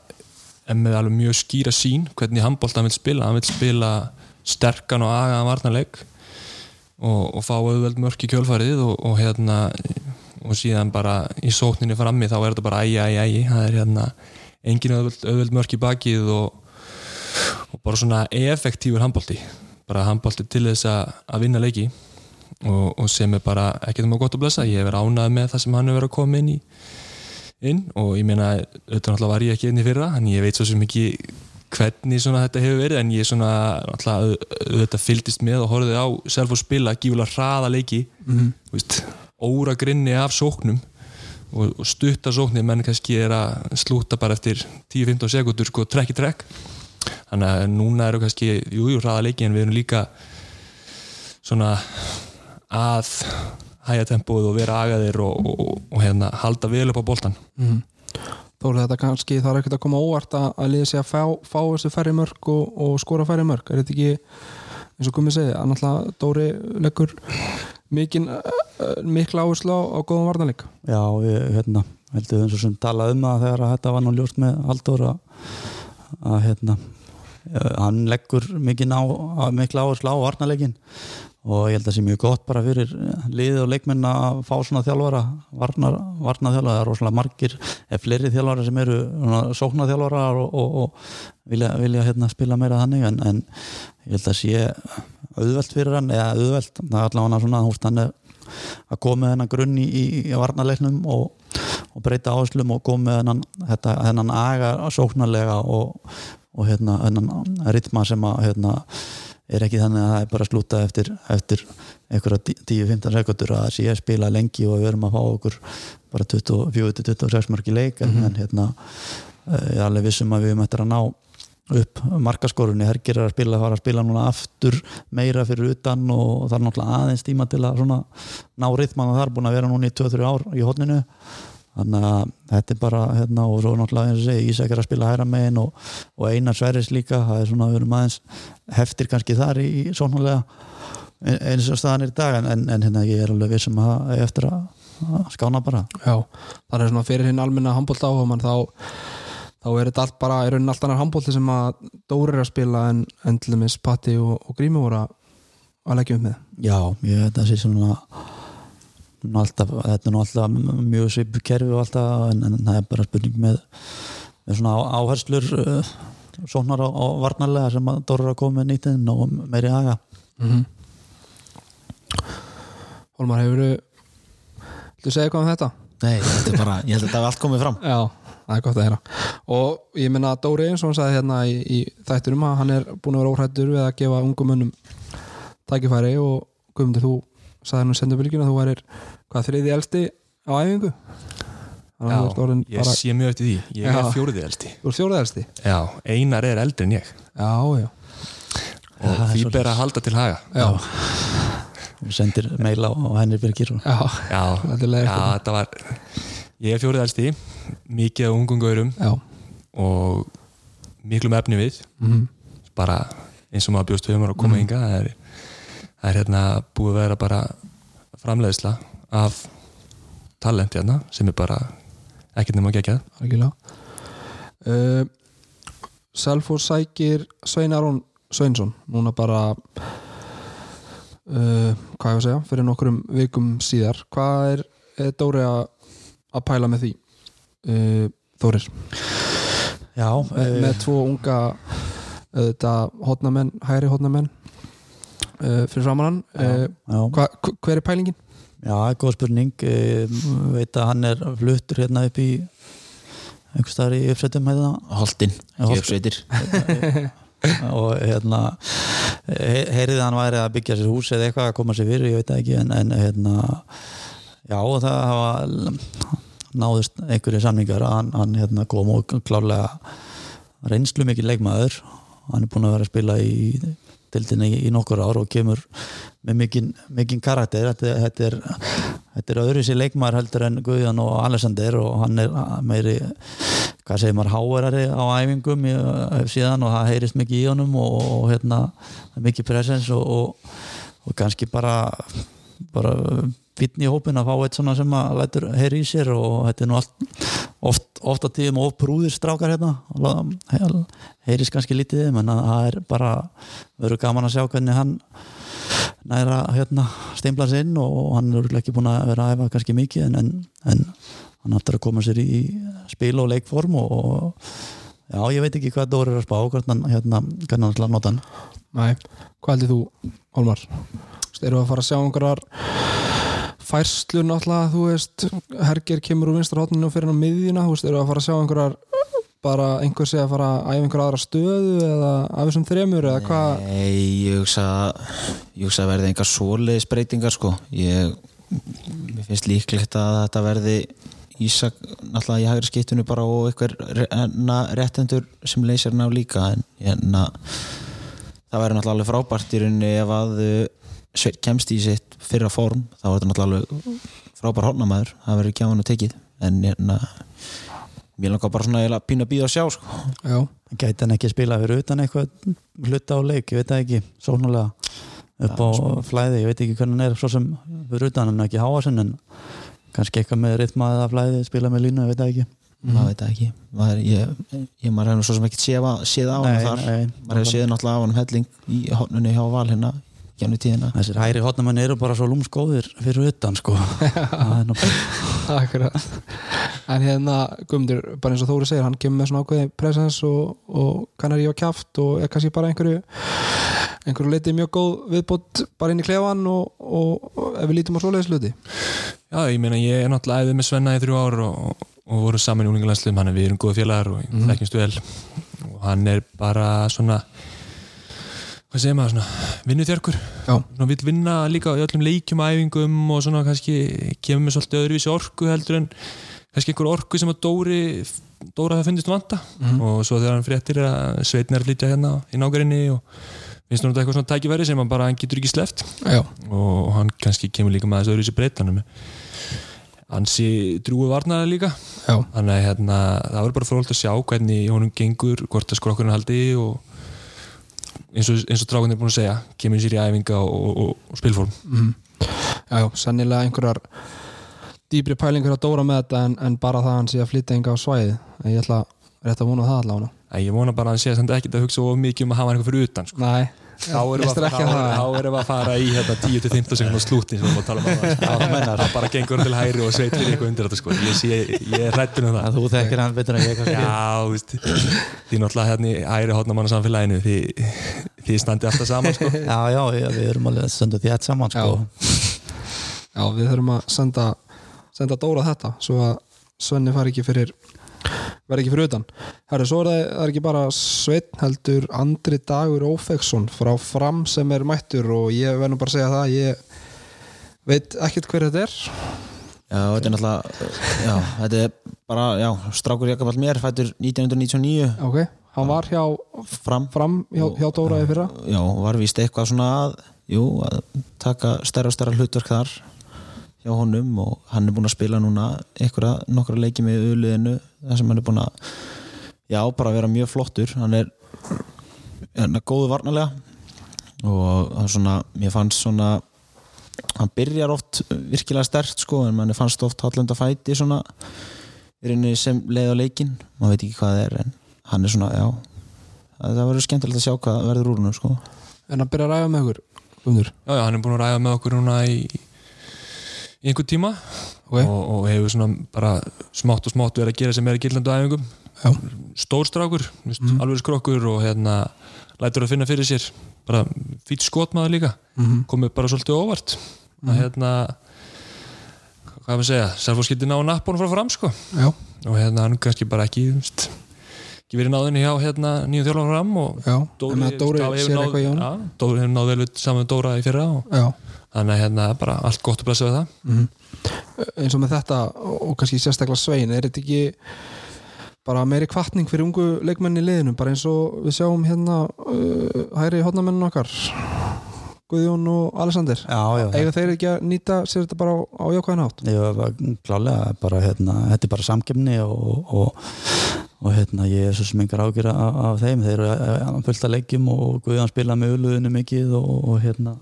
er með alveg mjög skýra sín hvernig handbólta hann vil spila, hann vil spila sterkan og agaðan varnarleik og, og fá auðveld mörk í kjölfarið og, og hérna og síðan bara í sókninni frammi þá er þetta bara ægi, ægi, ægi það er hérna engin auðveld, auðveld mörk í bakið og, og bara svona effektífur handbólti bara handbólti til þess að, vinna leiki og, sem er bara ekkert að gott að blessa. Ég hef verið ánað með það sem hann hefur verið að koma inn í inn og ég meina auðvitað náttúrulega var ég ekki inn í fyrra en ég veit svo sem ekki hvernig svona þetta hefur verið en ég svona auðvitað fylgist með og horfið á self og spila gífulega hraða leiki mm -hmm. óra grinni af sóknum og, og stutta sóknir menn kannski er að slúta bara eftir 10-15 sekundur sko trekk í trekk þannig að núna eru kannski jújú hraða leiki en við erum líka svona að hæja tempóið og vera agaðir og, og, og hérna, halda vel upp á boltan mm. Þó er þetta kannski það er ekkert að koma óvart að, að liða sig að fá, fá þessu færri mörg og, og skora færri mörg er þetta ekki, eins og komið segi að náttúrulega Dóri leggur mikil, mikla áherslu á, góðum varnarleik? Já, ég hérna, heldur eins og sem talað um það þegar þetta var nú ljóst með Haldur að, að hérna hann leggur mikil á, mikla áherslu á varnarleikin og ég held að það sé mjög gott bara fyrir liðið og leikmenn að fá svona þjálfara varnar, varnar þjálfara, það er rosalega margir eða fleiri þjálfara sem eru sóknar þjálfara og, og, og vilja, vilja hérna, spila meira þannig. En, en ég held að sé auðvelt fyrir hann, eða auðvelt það er allavega svona, húst hann að koma með hennan grunn í, í, varnarleiknum og, og breyta áherslum og koma með hennan, þetta, hennan aga sóknarlega og hérna hennan ritma sem að hérna er ekki þannig að það er bara að slúta eftir, eftir einhverja 10-15 sekundur að það sé að spila lengi og við erum að fá okkur bara 24-26 marki leik mm -hmm. en hérna ég er alveg vissum að við eftir að ná upp markaskorunni, Hergir er að spila að fara að spila núna aftur meira fyrir utan og það er náttúrulega aðeins tíma til að svona ná rithman og það er búin að vera núna í 2-3 ár í hodninu þannig að þetta er bara hérna, og svo náttúrulega eins og segi Ísak er að spila hæra megin og, og Einar Sverris líka það er svona að erum aðeins heftir kannski þar í sónulega eins og staðan er í dag en, en hérna ég er alveg vissum að er eftir að, skána bara. Já, það er svona fyrir hinn almenna handbólt áhuga mann þá þá er þetta allt bara í raunin allt annar handbólti sem að Dóri er að spila en, en til dæmis Patti og, og Grími voru að, leggja upp með. Já, ég veit að það sé svona alltaf, þetta er nú alltaf mjög svipu kerfi og alltaf en, en það er bara spurning með, með svona áherslur uh, sonar á, á varnarlega sem að Dóra er að koma með nýttinn og meiri haga. Mm Hólmar, hefur þú segja eitthvað um þetta? Nei, þetta er bara, ég held að þetta hafi allt komið fram. Já, það er gott að heyra. Og ég menna að Dóri eins og hann sagði hérna í, í þættunum að hann er búin að vera óhrættur við að gefa ungum mönnum tækifæri og Guðmundur, þú sagði nú sendur bylgjuna að þú værir hvað þriði elsti á æfingu? Orðin ég bara sé mjög eftir því. Ég Já. er fjóriði elsti. Þú ert fjórði elsti. Já, einar er eldri en ég. Já, já, og það er því ber að halda til haga. Já, og sendir meila á henni Birgir og já, já, er já þetta var ég er fjórið elsti mikið af ungum gaurum já. og miklu með efni við. Mm bara eins og maður bjóst við um að koma hinga það er, það er hérna búið að vera bara framleiðsla af talent hérna sem er bara ekkert nema geggjað. Algjörlega. Uh, Selfoss sækir Svein Aron Sveinsson núna bara uh, hvað ég að segja fyrir nokkrum vikum síðar. Hvað er, er Dóri að að pæla með því? Uh, Þórir, Já, með, eh, með tvo unga þetta hotnamenn, hægri hotnamenn uh, fyrir framan hann. Uh, hva- hver er pælingin? já, góð spurning. Um, veit að hann er fluttur hérna upp í einhvers staðar í uppsettum hérna Holtin, ekki uppsveitir. Og hérna he- heyrið að hann væri að byggja sér hús eða eitthvað að koma sér fyrir, ég veit það ekki en, en hérna já það hafa náðust einhverju samningar að hann, hann hérna kom og klárlega reynslu mikið leikmaður. Hann er búin að vera að spila í dildinni í, í nokkur ár og kemur með mikinn, mikinn karakter. Þetta, þetta, er, er öðru sér leikmaður heldur en Guðjan og Alexander og hann er meiri hvað segir maður, háverari á æfingum í, síðan og það heyrist mikið í honum og, og hérna, mikið presens og, og, og kannski bara bara fínn í hópin að fá eitt svona sem að lætur heyri í sér og þetta er nú allt oft, oft á tíðum of prúðir strákar hérna. Heyrist kannski lítið en að það er bara verður gaman að sjá hvernig hann næra hérna steimpla sig inn og hann er ekki búin að vera að æfa kannski mikið en, en, en hann áttur að koma sér í spil og leikform og, og já, ég veit ekki hvað Dóri er að spá hérna, hvernig hann ætlar að nota hann. Nei, hvað heldur þú, Hólmar? Eru að fara að sjá einhverjar færslur náttúrulega, þú veist Herger kemur úr vinstra hotninu og fyrir á miðjuna, þú veist, eru að fara að sjá einhverjar bara einhver sé að fara að æfa einhverja aðra stöðu eða af þessum þremur eða hvað? Nei, ég hugsa ég hugsa að verði engar svoleiðis breytingar sko. Ég mér finnst líklegt að þetta verði Ísak náttúrulega í hægri skiptinu bara og einhver réttendur sem leysir af líka en hérna það verður náttúrulega alveg frábært í rauninni ef að Sveinn kemst í sitt fyrra form þá er þetta náttúrulega alveg frábær hornamæður það verður ekki á hann að tekið. En hérna mér langar bara svona eiginlega pínu að býða að sjá sko. Já, gæti hann ekki spila fyrir utan eitthvað hluta á leik, ég veit það ekki sónulega upp á flæði ég veit ekki hvernig hann er svo sem fyrir utan hann er ekki háasinn en kannski eitthvað með ritma eða flæði, spila með línu, ég veit það ekki. Maður veit það ekki. Maður, ég, ég, maður hefur svo sem ekkert séð, á hann þar. nei. maður hefur séð náttúrulega á hann helling í hotnunni hjá Val hérna gjánu tíðina. Þessir hæri hotnamenn eru bara svo lúmskóðir fyrir utan sko. Er akkurat. En hérna, Guðmundur, bara eins og Þóri segir hann kemur með svona ákveði presens og, og kann er í á kjaft og er kannski bara einhverju einhverju leiti mjög góð viðbót bara inn í klefan og, og, og ef við lítum á svoleiðis hluti. Já, ég meina ég er náttúrulega æðið með Svenna í þrjú ár og, og voru saman í úlingalandsliðum hann er við erum góða félagar og mm. þekkjumst vel. Og hann er bara svona hvað segir maður svona? Vinnutjörkur vill vinna líka í öllum leikjum æfingum og svona kannski kemur með svolítið öðruvísi orku heldur en kannski einhver orku sem að Dóri Dóra það finnist vanta. Og svo þegar hann fréttir að Sveitn er að flytja hérna í nágarinni og finnst hann eitthvað svona tækifæri sem hann bara hann getur ekki sleft Já, og hann kannski kemur líka með þessu öðru sér breytanum ansi drúi varnaði líka. Já, þannig að hérna, það verður bara frólægt að sjá hvernig honum gengur, hvort að skrokkurinn haldi og eins og, og dráðin er búin að segja, kemur sér í æfinga og, og, og spilform já, já, sennilega einhverjar dýbri pælingur að dóra með þetta en, en bara það að hann sé að flytja enga á svæði en ég ætla rétt að vona það allavega. Ég vona bara að hann sé að hann ekkert að hugsa of mikið um að hafa einhver fyrir utan sko. Nei, þá erum við að, að það? þá erum við að fara í hérna, 10-15 sekundar slúti sem við erum að tala um að meinar. það bara gengur til hæri og sveit fyrir eitthvað undir þetta sko. ég, sé, ég er hrættur um það að þú þekkir hann betur en ég kannski Já, því náttúrulega hérna í æri hotnamanna samfélaginu því, því standi alltaf saman sko. já, já, já, við erum alveg söndu því þetta saman sko. Já, við þurfum að senda, senda Dóra þetta svo að Svenni fari ekki fyrir verði ekki fyrir utan. Herru, svo er það, er ekki bara Sveinn heldur Andri Dagur Ófeksson frá Fram sem er mættur og ég verð nú bara að segja það ég veit ekkert hver þetta er. Já, þetta er náttúrulega já, þetta er bara, já, strákur Jakoball mér fættur 1999 ok, hann var hjá fram. Fram hjá, hjá Dóra í fyrra. Já, var víst eitthvað svona að jú, að taka stærra og stærra hlutverk þar hjá honum og hann er búinn að spila núna einhverja nokkra leiki með auðliðinu þar sem hann er búinn að já, bara vera mjög flottur hann er, hann er góðu varnalega og það er svona, mér fannst svona hann byrjar oft virkilega stert sko, en mann fannst oft hallenda fæti svona í rauninni sem leið á leikin maður veit ekki hvað það er en hann er svona, já það verður skemmtilegt að sjá hvað verður úr húnum sko. en að byrja að ræða með ykkur Guðmundur. já, já, hann er búin að ræða með okkur núna í, í einhver tíma Ok. og, og hefur svona bara smátt og smátt verið að gera sem er í gildandu æfingum. Stórstrákur, mm. alveg skrokkur og hérna lætur að finna fyrir sér. Bara fýtt skotmaður líka. Mhm. komið bara svolítið óvart. Að hérna hvað maður segja, Sarfóskildi ná nappun frá fram sko. Já, og hérna hann kannski bara ekki veist, ekki verið náðinni hjá hérna nýjum þjálfum fram og já, Dóri Já, Dóri hefur náð vel saman Dóra í fyrra og Já, þannig að hérna bara allt gott að blessa við það. Eins og með þetta og kannski sérstaklega Svein er þetta ekki bara meiri kvartning fyrir ungu leikmenni í liðinu, bara eins og við sjáum hérna uh, hæri hodnamennin okkar Guðjón og Alexander? Já, já, eiga þeir ekki að nýta sér þetta bara á, á jákvæðan átt var klálega bara hérna, þetta er bara samkemni og, og, og hérna, ég er svo sem engar ágjur af, af þeim, þeir eru að fullt að leikjum og Guðjón spila með auðluðinu mikið og, og hérna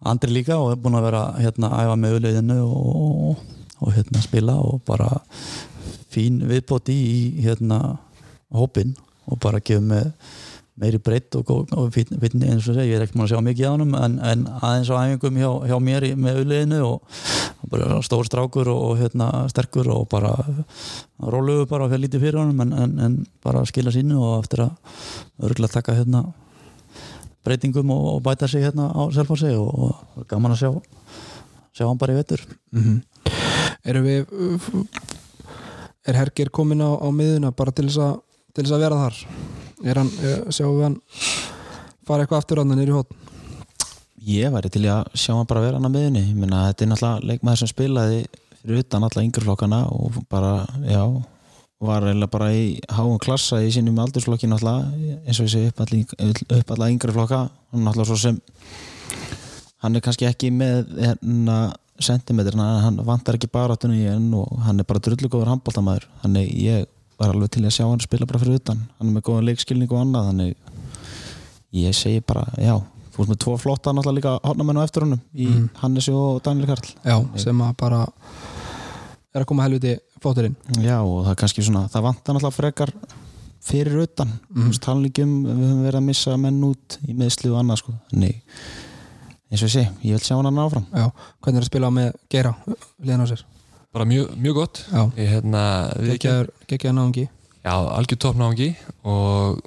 Andri líka og er búin að vera hérna að æfa með auðluðinu og, og hérna spila og bara fín viðbót í hérna hópin og bara gefur með meiri breytt og, og, fínn eins og segja, ég er ekki múin að sjá mikið á honum en, en aðeins á æfingum hjá, hjá mér í, með auðliðinu og bara stór strákur og, og hérna, sterkur og bara róluðu bara fyrir lítið fyrir honum en, en, en bara skila sínu og eftir að örgulega taka hérna breytingum og, og bæta sig hérna á selfhósi og, og gaman að sjá sjá hann bara í vettur mm Erum við er Hergir komin á, á miðuna bara til þess að til þess að vera þar? Er hann, uh, sjáum við hann fara eitthvað aftur hann nýri hótt ég væri til að sjá hann bara vera hann að miðunni ég meina þetta er náttúrulega leikmaður sem spilaði fyrir utan alla yngreflokkana og bara, já var eiginlega bara í háum klassa í sínum aldursflokki náttúrulega eins og segi upp alla, upp alla yngreflokka hann náttúrulega svo sem hann er kannski ekki með hérna sentimetrina, hann vantar ekki bara í enn og hann er bara drullugóður handbóltamæður þannig ég var alveg til að sjá hann spila bara fyrir utan, hann er með góðan leikskilning og annað, þannig ég segi bara, já, þú veist með tvo flotta náttúrulega líka hórnamennu eftir honum í Mhm. Hannesi og Daniel Karl. Já, sem að bara er að koma helviti fóturinn já og það er kannski svona, það vantar náttúrulega frekar fyrir utan. Mm. Tannlíkjum, við höfum verið að missa menn út í meðsli og annað sko. Þannig, eins og ég sé, ég vil sjá hann að áfram. Já, hvernig er að spila með Geira liðan á sér bara mjög, mjög gott. Já, ég hérna, við ekki náungi. Já, algjör toppnáðungi og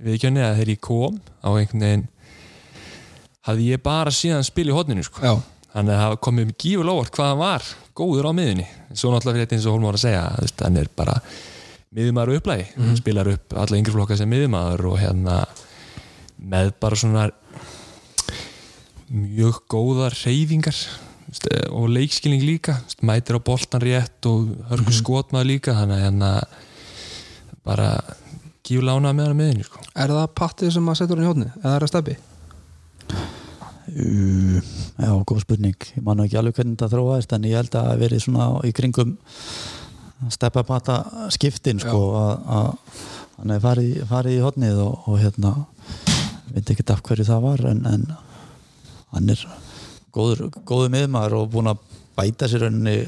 við ekki að þegar ég kom á einhvern veginn hafði ég bara síðan spil í hodninu sko. Já, þannig að það komið mér gífur lóvart hvað hann var góður á miðunni svo náttúrulega fyrir þetta eins og Hólmar var að segja hann er bara miðumæður upplægi. Mm. spilar upp alla yngri flokka sem miðumæður og hérna með bara svona mjög góðar reyfingar og leikskilning líka. Mætir á boltan rétt og hörgur skotmaður líka. Þannig að hérna bara gífur lánað með hann miðunni sko. er það pattið sem að setja hann í hóðni eða er það steppi? Uh, góð spurning. Ég man ekki alveg hvernig þetta þróaðist en ég held að það hafi verið svona í kringum steppapata skiptin sko, að, að hann farið, farið í hodnið og, og hérna veit ekki af hverju það var en, en hann er góður, góður miðmaður og búinn að bæta sér henni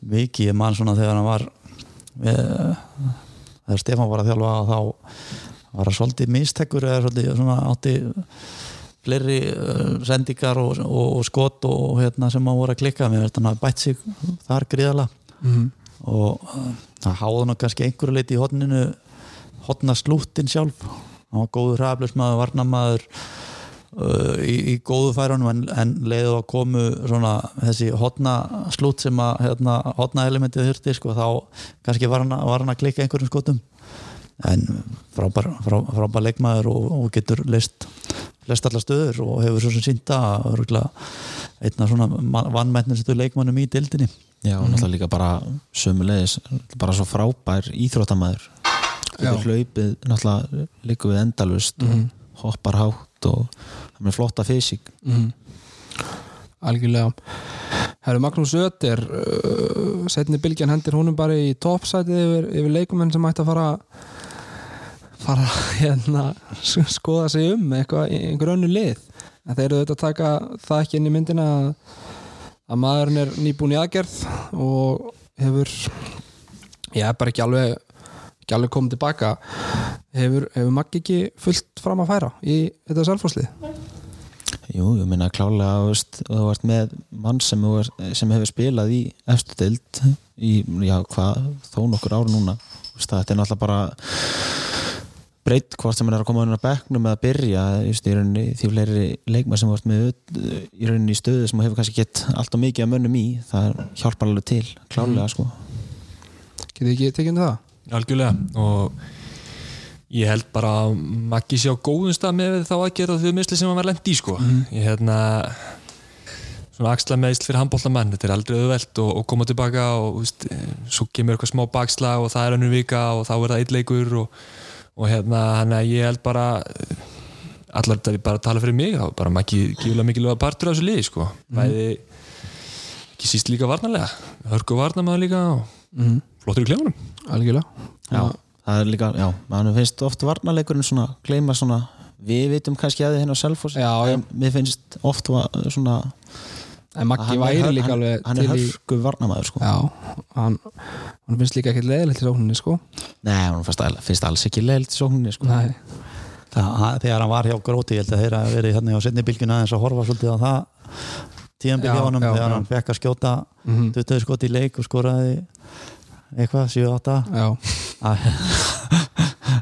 mikið, ég man svona þegar hann var við, þegar Stefán var að þjálfa þá var það svolítið mistekkur eða svolítið svona átti fleiri uh, sendingar og, og, og skot og hérna sem að voru að klikka. Veist hann hafi bætt sig þar gríðala Mhm. og uh, það háði hann kannski einhverju leiti í hotninu hotna slúttin sjálf. Hann var góður hraðablismæður, varnamaður uh, í, í góðu færunum en, en leiðu að komu svona þessi hotna slút sem að hérna, hotna elementið þurfti sko, þá kannski var hann, að- var hann að klikka einhverjum skotum. En frábær, frá, frábær leikmaður og, og getur leist flest allar stöður og hefur svo sem sínda einna svona vannmætnistu leikmannum í dildinni Já, og náttúrulega líka bara sömulegis bara svo frábær íþróttamæður hlaupið náttúrulega líka við endalust og hoppar hátt og það með flotta fysik Mhm. algjörlega. Herru Magnús Ötter uh, setni bylgjan hendir húnum bara í toppsætið yfir, yfir leikumenn sem ætti að fara fara hérna skoða sig um eitthvað, einhver önnu lið. En þeir eru auðvitað að taka það ekki inn í myndina að, að maðurinn er nýbúin í aðgerð og hefur ég er bara ekki alveg ekki alveg komið tilbaka hefur, hefur Maggi ekki fullt fram að færa í þetta selfhúslið Jú, ég minna klálega og þú ert með mann sem, ert- sem hefur spilað í eftir deild í, já, hvað, þó nokkur ár núna. Þetta er náttúrulega bara breytt hvort sem hann er að koma inn á bekknum eða að byrja just, í rauninni, því fleiri leikmar sem ert með í rauninni í stöðu sem hefur kannski gett allt og mikið að mönnum í, það hjálpar alveg til klálega sko. Getið ekki tekið undir það? algjörlega og ég held bara að Maggi sé á góðum stað með þá aðgerða þau misli sem hann var lent í sko. Ég hérna svona axla meðsl fyrir handbóltamann þetta er aldrei auðvelt og, og koma tilbaka og veist, svo kemur eitthvað smá bakslag og það er önnur vika og þá er það eitleikur og, og hérna hann að ég held bara allar þetta er bara að tala fyrir mig þá bara Maggi gífulega mikilvæga partur af þessu liði sko bæði ekki síst líka varnarlega hörku varnarmaður líka og Mm. flottur í klefunum Algjörlega Já, það er líka, já, mann finnst oft varnarleikurinn svona, gleyma svona við vitum kannski að þið hérna á Selfoss Já, já. en mér finnst oft va- svona En Maggi hann væri líka hann, alveg hann er hörsku varnamæður sko. Hann, hann finnst líka ekkert leðilegt í sókninni sko Nei, hann finnst, finnst alls ekki leilt í sókninni sko. Það, þegar hann var hjá gróti ég held að þeirra verið hérna á setni bylgjuna eins að horfa svolítið á það já, þegar hann fekk að skjóta Mhm. 20 skot í leik og skoraði eitthvað, 7-8 já,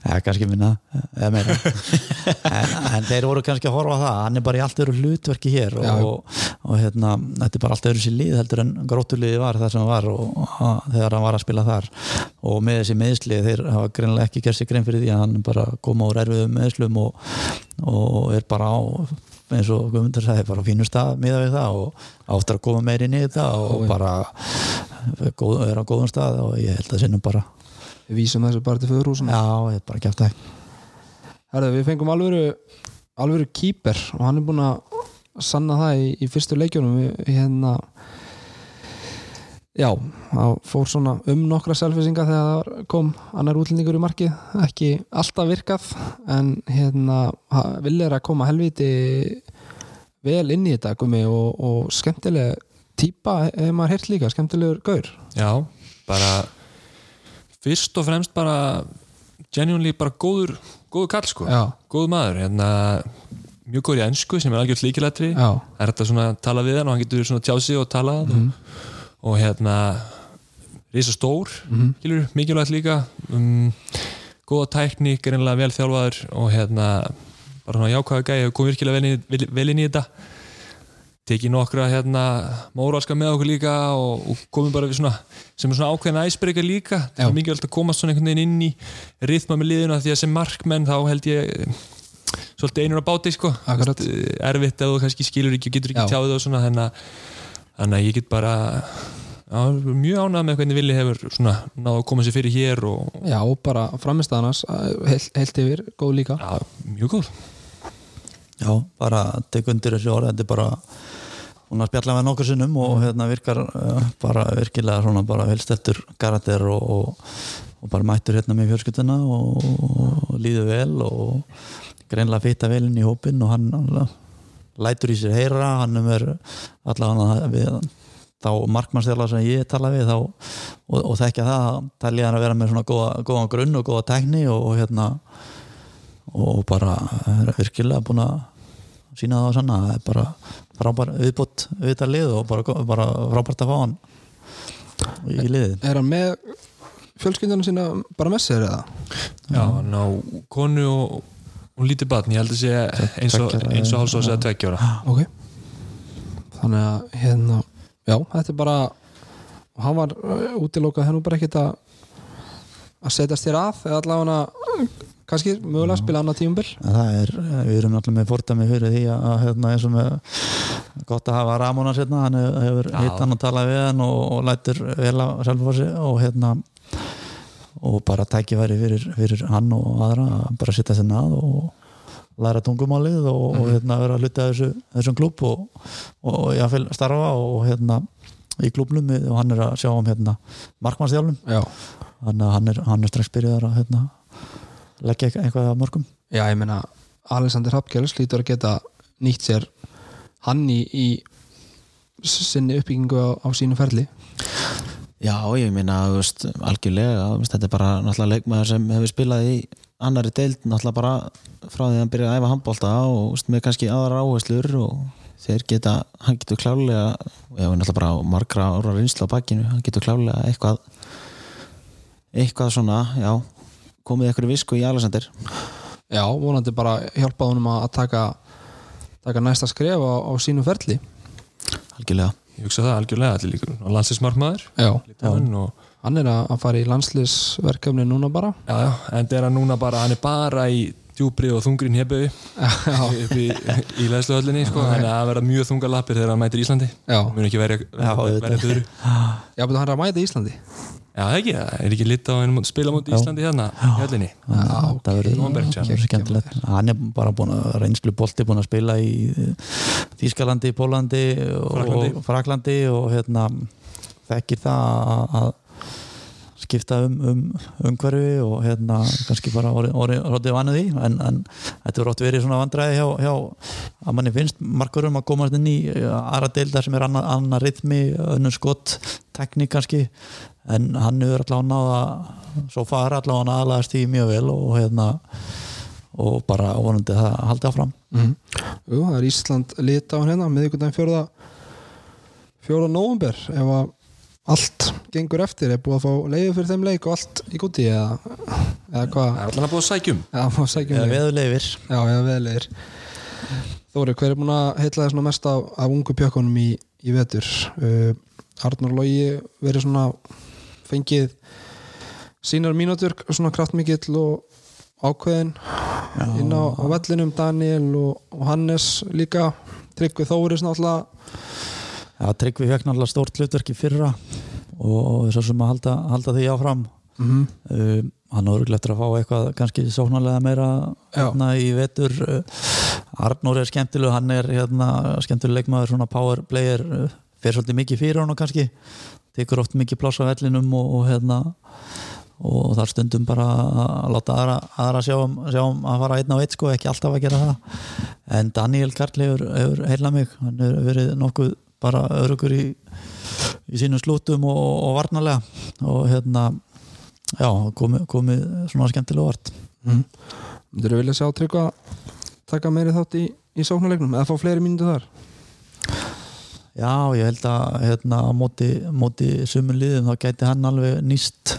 eða kannski minna en, en þeir voru kannski að horfa það hann er bara í allt öru hlutverki hér og, og, og hérna, þetta er bara allt öru sér lið heldur en gróttuliði var það sem hann var og, þegar hann var að spila þar. Og með þessi meðsli þeir hafa greinlega ekki gert sér grein fyrir því að hann bara koma úr erfiðum meðslum og, og er bara á eins og Guðmundur sagði, bara á fínu stað miða við það og áttur að koma meir inn í þetta og bara góð, er á góðum stað og ég held að sinnum bara við vísum þessu bara til föðurhúsuna já, ég er bara gæft það Herðu, við fengum alvöru alvöru kýper og hann er búinn að sanna það í, í fyrstu leikjunum. Við, hérna já, það fór svona um nokkra selfisinga þegar það kom annar útlendingur í markið. Ekki alltaf virkað en hérna vil er að koma helviti vel inn í þetta gumi, og, og skemmtileg típa hefur maður heyrt líka, skemmtilegur gaur. Já, bara fyrst og fremst bara genuinely bara góður góður kall sko, Já. góður maður hérna, mjög góður í ennsku sem er algjört líkilættri það er þetta að tala við hann og hann getur svona tjáð sig og talað Mhm. og, og hérna risa stór, Mhm. mm mikilvægt líka um, góða tækni, greinlega vel þjálfaður og hérna bara svona jákvæða gæði og kom virkilega vel, inn í- vel, vel inn í þetta tekið nokkra hérna móralska með okkur líka og, og komið bara við svona sem er svona ákveðin æsbreyka líka. Það er mikilvægt að komast svona einhvern veginn inn í rithma með liðuna því að sem markmenn þá held ég svolítið einur á báti sko. Akkurat. Veist, erfitt ef þú kannski skilur ekki og getur ekki Já. tjáðið og svona þannig að, að ég get bara já, mjög ánægð með hvernig Vili hefur svona náðu að koma sér fyrir hér og Já, og bara framistæðanas heilt, heilt yfir, góð líka. Já, mjög góð Já, bara tek undir þessi orð þetta er bara hún að spjalla með nokkur sinnum og hérna virkar uh, bara virkilega svona bara helstættur karakter og, og, og bara mættur hérna með fjörskutuna og, og líður vel og greinlega fitta vel inn í hópin og hann lætur í sér heyra hann er allavega við þá markmannstjála sem ég tala við þá, og, og þekkja það það er að vera með svona góða, góða grunn og góða tekni og, og hérna og bara er virkilega búin að sína það á sanna. Það er bara frábær viðbútt viðtal lið og bara, bara frábært að fá hann í liðið. Er hann með fjölskyldunum sína bara með sér eða? Já, hann á konu og, og lítið batn, ég held að sé eins og, Tveggja ára, eins og háls og segja tveggjóra Ok. Þannig að hérna Já, þetta er bara og hann var uh, útilokað hennu bara ekkert að að setjast þér að eða allavega kannski mögulega spila En það er, við erum alltaf með fordæmi fyrir því að hérna eins og með gott að hafa Ramóna sérna, hann hefur- hitt hann og talað við hann og, og lætur vel á sjálfhósi og hérna og bara tækifæri fyrir, fyrir hann og aðra að bara setja sér að og læra tungumálið og, og hérna vera að hluta þessu, þessum klúb og, og, og jáfnvel starfa og hérna í klúbnum og hann er að sjá um hérna markmannsþjálfum Já, þannig að hann er, hann er strax byrjaðar að hérna, leggja eitthvað- að mörgum Já ég meina Alexander Hapkjörns lítur að geta nýtt sér hann í, í sinni uppbyggingu á, á sínu ferli. Já, ég meina, þú veist, algjörlega veist, þetta er bara náttúrulega leikmaður sem hefur spilað í annari deild náttúrulega bara frá því að hann byrjaði að æfa handbólta og veist, með kannski aðra áherslur og þeir geta, hann getur klálega ég náttúrulega bara á margra ára reynslu á bakkinu, hann getur klálega eitthvað eitthvað svona, já komið eitthvað visku í Alexander? Já, vonandi bara hjálpa honum að taka taka næsta skref á, á sínu ferli. Algjörlega. Ég hugsa það algjörlega, allir líkur og landslismarkmaður Já, og hann er að, að fara í landslisverkefni núna bara. Já, já, en það er hann núna bara, hann er bara í djúbri og þungrin hefu upp í, í leðsluhöllinni sko, þannig að það verða mjög þungar lappir þegar hann mætir Íslandi. Já, mun ekki verið Já, auðvitað. verið þurru já betur hann að mæta Íslandi Já, það ekki, það er ekki lit á einum spila mútið Íslandi hérna í höllinni? Það verður skemmtilegt. hann er bara búin að reynslu bolti búin að spila í Þýskalandi, Pólandi Fraklandi. og Fraklandi og hérna þekkir það að- skipta um, um umhverfi og hérna kannski bara orðið vanið í en, en þetta verður oft verið svona vandræði hjá, hjá að manni finnst margurum að komast inn í aðra deildar sem er annar, annar rithmi, önnur skott tekník kannski en hann hefur allavega náða svo fara allavega aðlæðast í mjög vel og hérna og bara vonandi það haldi áfram. Mm. Jú, það er Ísland lita á hérna miðvikudaginn fjórða fjórða nóvumber ef að allt gengur eftir er búið að fá leiði fyrir þeim leik og allt í gúti eða, eða hvað? Það er allan að búið að sækjum eða má sækjum eða veðulegir Já, eða veðleir Þóri, hver er búin að heitla þess mest af, af ungu pjökkunum í, í vetur? Uh, Arnur Logi verið svona fengið sínar mínútur svona kraftmikill og ákveðin inn á, á vellinum Daniel og, og Hannes líka. Tryggvi Þóris náttúrulega. Já, Tryggvi fekk náttúrulega stórt hlutverk í fyrra og þess sem að halda, halda því áfram. Mm -hmm. um, hann er örgulegt að fá eitthvað kannski sóknarlega meira Já. hérna, í vetur. Uh, Arnór er skemmtileg, hann er hérna, skemmtileg leikmaður, svona power player uh, fer svolítið mikið fyrir hann kannski tekur oft mikið pláss á vellinum og, og hérna og þar stundum bara að láta aðra, aðra sjá, um, sjá um að fara einn á eitt sko, ekki alltaf að gera það. En Daniel Karl hefur, heila mig. Hann hefur verið nokkuð bara örugur í, í sínum slútum og, og varnarlega. Og hérna já, komið, komið svona skemmtilega vart. Mm. Þú vilja sjá Tryggva taka meiri þátt í, í sóknarleiknum eða fá fleiri mínútu þar Já, ég held að hérna, á móti, móti sumun liðum þá gæti hann alveg nýst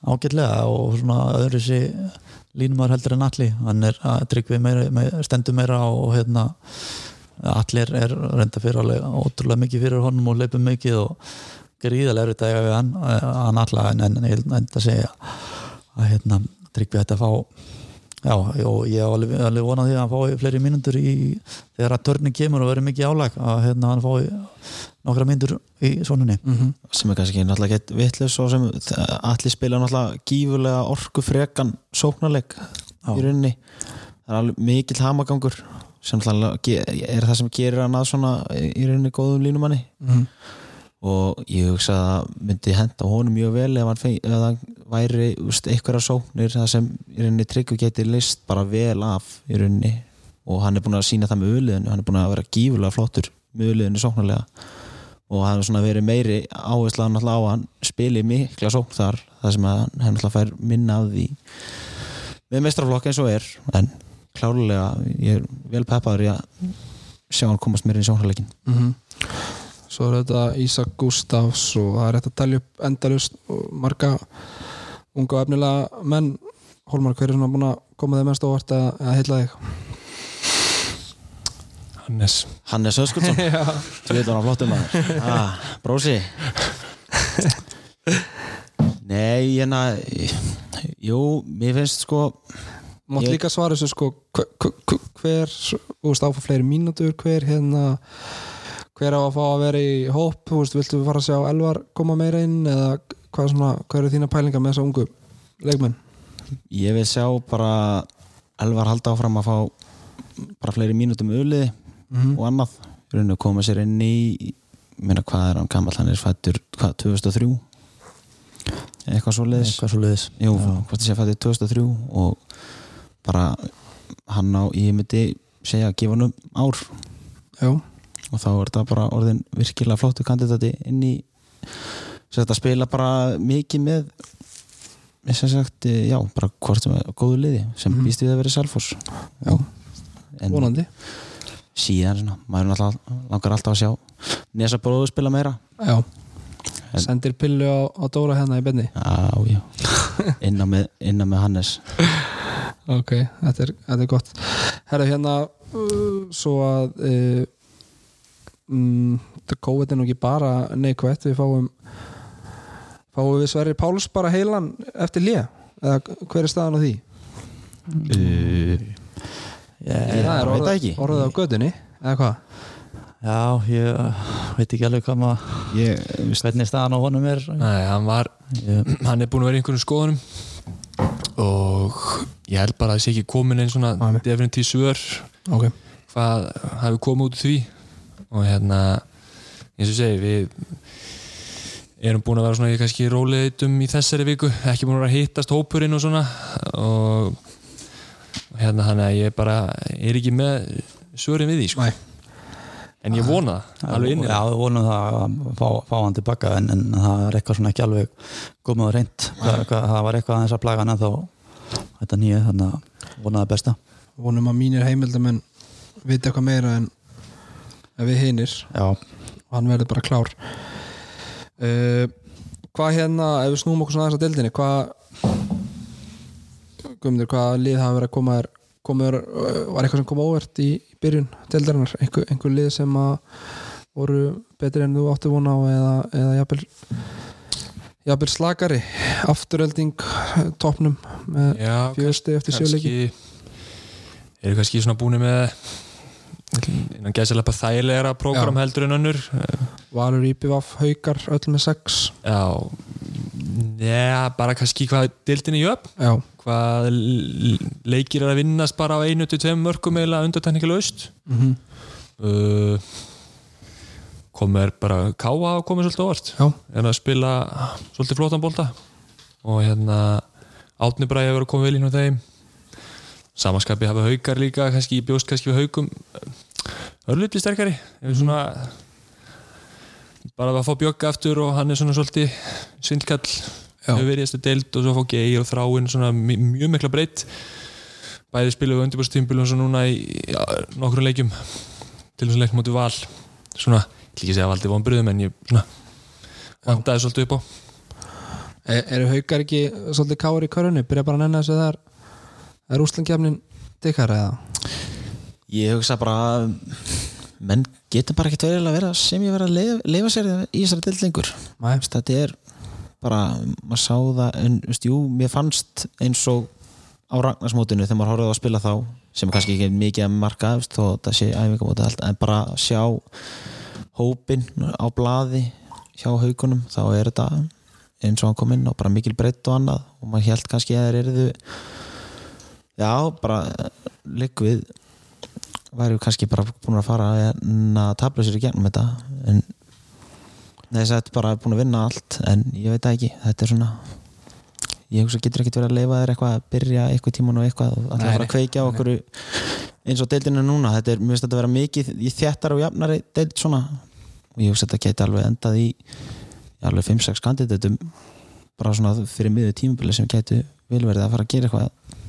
ágætlega og svona öðru sér línumar heldur en allir hann er að tryggvi stendur meira og hérna allir er reynda fyrir ótrúlega mikið fyrir honum og leipur mikið og gríðarlega að eiga við hann, hann allar en, en ég held að segja að hérna tryggvi þetta að fá Já, og ég hef alveg, alveg vonað því að hann fái fleiri mínútur í, þegar að törning kemur og verður mikið álag að hérna, hann fái nokkra mínútur í svonunni mm -hmm. sem er kannski náttúrulega gett vitlis og sem allir spila náttúrulega gífurlega orku frekan sóknarleik Já. í rauninni það er alveg mikill hamagangur sem er það sem gerir hann að svona í rauninni góðum línumanni Mm og ég hugsa að myndi henda honum mjög vel ef hann, feng, ef hann væri einhverja sóknir það sem tryggur geti list bara vel af í rauninni. Og hann er búin að sína það með öliðinu hann er búin að vera gífurlega flottur með öliðinu sóknarlega. Og það hefur svona verið meiri áhersla náttúrulega á að hann spili mikla sókn þar það sem hann náttúrulega fær minna af því við mestraflokk eins og er. En klárlega ég er vel peppaður í að sjá hann komast mér inn í sjónhærleikin mm Svo er þetta Ísak Gustafs og það er þetta að talja upp endalust og marga unga og efnilega menn. Hólmar, hver er svona búin að koma þig mest óvart að, að heilla þig? Hannes. Hannes Öskuldsson þú veit hann flottum maður. Ah, brósi? Nei, hérna jú, mér finnst sko Mátt Ég- líka svara þessu sko hver, hver, hver þú veist, áfá fleiri mínútur hver hérna hver á að fá að vera í hóp? Þú veist, viltu fara að sjá Elvar koma meira inn eða hvað, svona, hvað eru þína pælingar með þessa ungu leikmenn? ég vil sjá bara Elvar halda áfram að fá bara fleiri mínútum auðliði Mhm. og annað. Rauninu að koma sér inn í minna hvað er hann gammal, hann er fættur hvað, 2003 eitthvað svo leiðis eitthvað svo liðis Jú, hvort það sé fættur 2003 og bara hann á, ég myndi segja að gefa hann um ár. Já, og þá er þetta bara orðin virkilega flottu kandidati inn í þetta spila bara mikið með sem sagt, já, bara hvort sem er góðu liði sem Mhm. býst við að vera Selfoss. Já, en vonandi. síðan svona, maður náttúrulega langar alltaf að sjá Nesa bróðu spila meira. Já, En- sendir pillu á, á Dóra hérna í benni já, já, innan með, innan með Hannes. Ok, þetta er, þetta er gott. Herra, hérna uh, svo að uh, mm, þetta COVID er nú ekki bara neikvætt, við fáum fáum við Sverri Páls bara heilan eftir lía eða hver er staðan á því? ég, Ég- það er veit það orðið, ekki. orðið á gödunni eða hvað? já, ég uh, veit ekki alveg hvað maður ég, hvernig staðan á honum er Nei, hann var ég, hann er búin að vera í einhverjum skoðunum og ég held bara að það sé ekki komin einn svona Nei. definitív svör Ok, hvað hafi komið út úr því og hérna eins og segi við erum búin að vera svona í kannski róleitum í þessari viku, ekki búin að vera að hittast hópurinn og svona. Og, hérna þannig að ég bara er ekki með svörin við því sko. En ég vona það, alveg inni já, við vonum það að fá, fá hann tilbaka en, en það er eitthvað svona ekki alveg komið og reynd það, það var eitthvað aðeins að plaga hann en þá þetta nýja, þannig að vona það besta. Vonum að mínir heimildamenn vita eitthvað meira en við hinir. Já, og hann verður bara klár uh, hvað hérna ef við snúum okkur svona aðeins að deildinni hvað Guðmundur, hvað lið hafa verið að koma þér, uh, var eitthvað sem kom óvert í byrjun deildarinnar, einhver, einhver lið sem að voru betri en þú átti vona á eða, eða jafnvel jafnvel slakari? Afturölding topnum með Já, fjögusti eftir sjöleiki eru kannski svona búin með innan gæsilega þægilegra prógram heldur en önnur. Valur Íbjöf haukar öll með sex. Já. Já, bara kannski hvað dildinni jöfn. Já, hvað leikir er að vinnast bara á einu til tveim mörgum eða undarteknikalaust mm uh, komur bara Káa og komur svolítið óvart. Já, er að spila svolítið flótan bólta og hérna Átni Bræði hefur komið vel inn á þeim samanskapi hafa haukar líka kannski í bjóst kannski við haukum. Örlítið sterkari. Hefur svona bara að fá bjögga aftur og hann er svona svolítið svindkall. Já. hefur verið í þessu deild og svo fá geir og þráin svona mjög mikla breytt bæði spilum við undirbúrstímbil og svo núna í já, nokkrum leikjum til þess að leik mútið val. Svona, ég vil ekki segja valdi vonbröðum en ég svona vandaði svolítið upp á. Er, eru haukar ekki svolítið káir í körunni? Byrja bara að nenna þessu þar Er úslandgjafnin dikkar eða? ég hugsa bara að menn getur bara ekkert verið að vera sem ég vera að lifa, lifa sér í þessari dild lengur Nei, Veist, þetta er bara, maður sá það en veist, jú, mér fannst eins og á Ragnarsmótinu þegar maður horfði á að spila þá sem er kannski ekki mikið að marka veist, þó þetta sé æfingamóti allt en bara sjá hópin á blaði hjá haugunum þá er þetta eins og hann kom inn og bara mikil breytt og annað og maður held kannski að þeir eru já, bara ligg við. Væri kannski bara búin að fara að tabla sér í gegnum þetta en þess að þetta er bara búin að vinna allt en ég veit ekki, þetta er svona ég hugsa getur ekkert verið að leifa þér eitthvað að byrja eitthvað tíman og eitthvað og alltaf fara að kveikja á okkur eins og deildinu núna, þetta er, mér finnst þetta að vera mikið í þjættar og jafnari deild svona. Og ég hugsa þetta geti alveg endað í, alveg 5-6 kandidatum bara svona fyrir miður tímabili sem geti vilverið að fara að gera eitthvað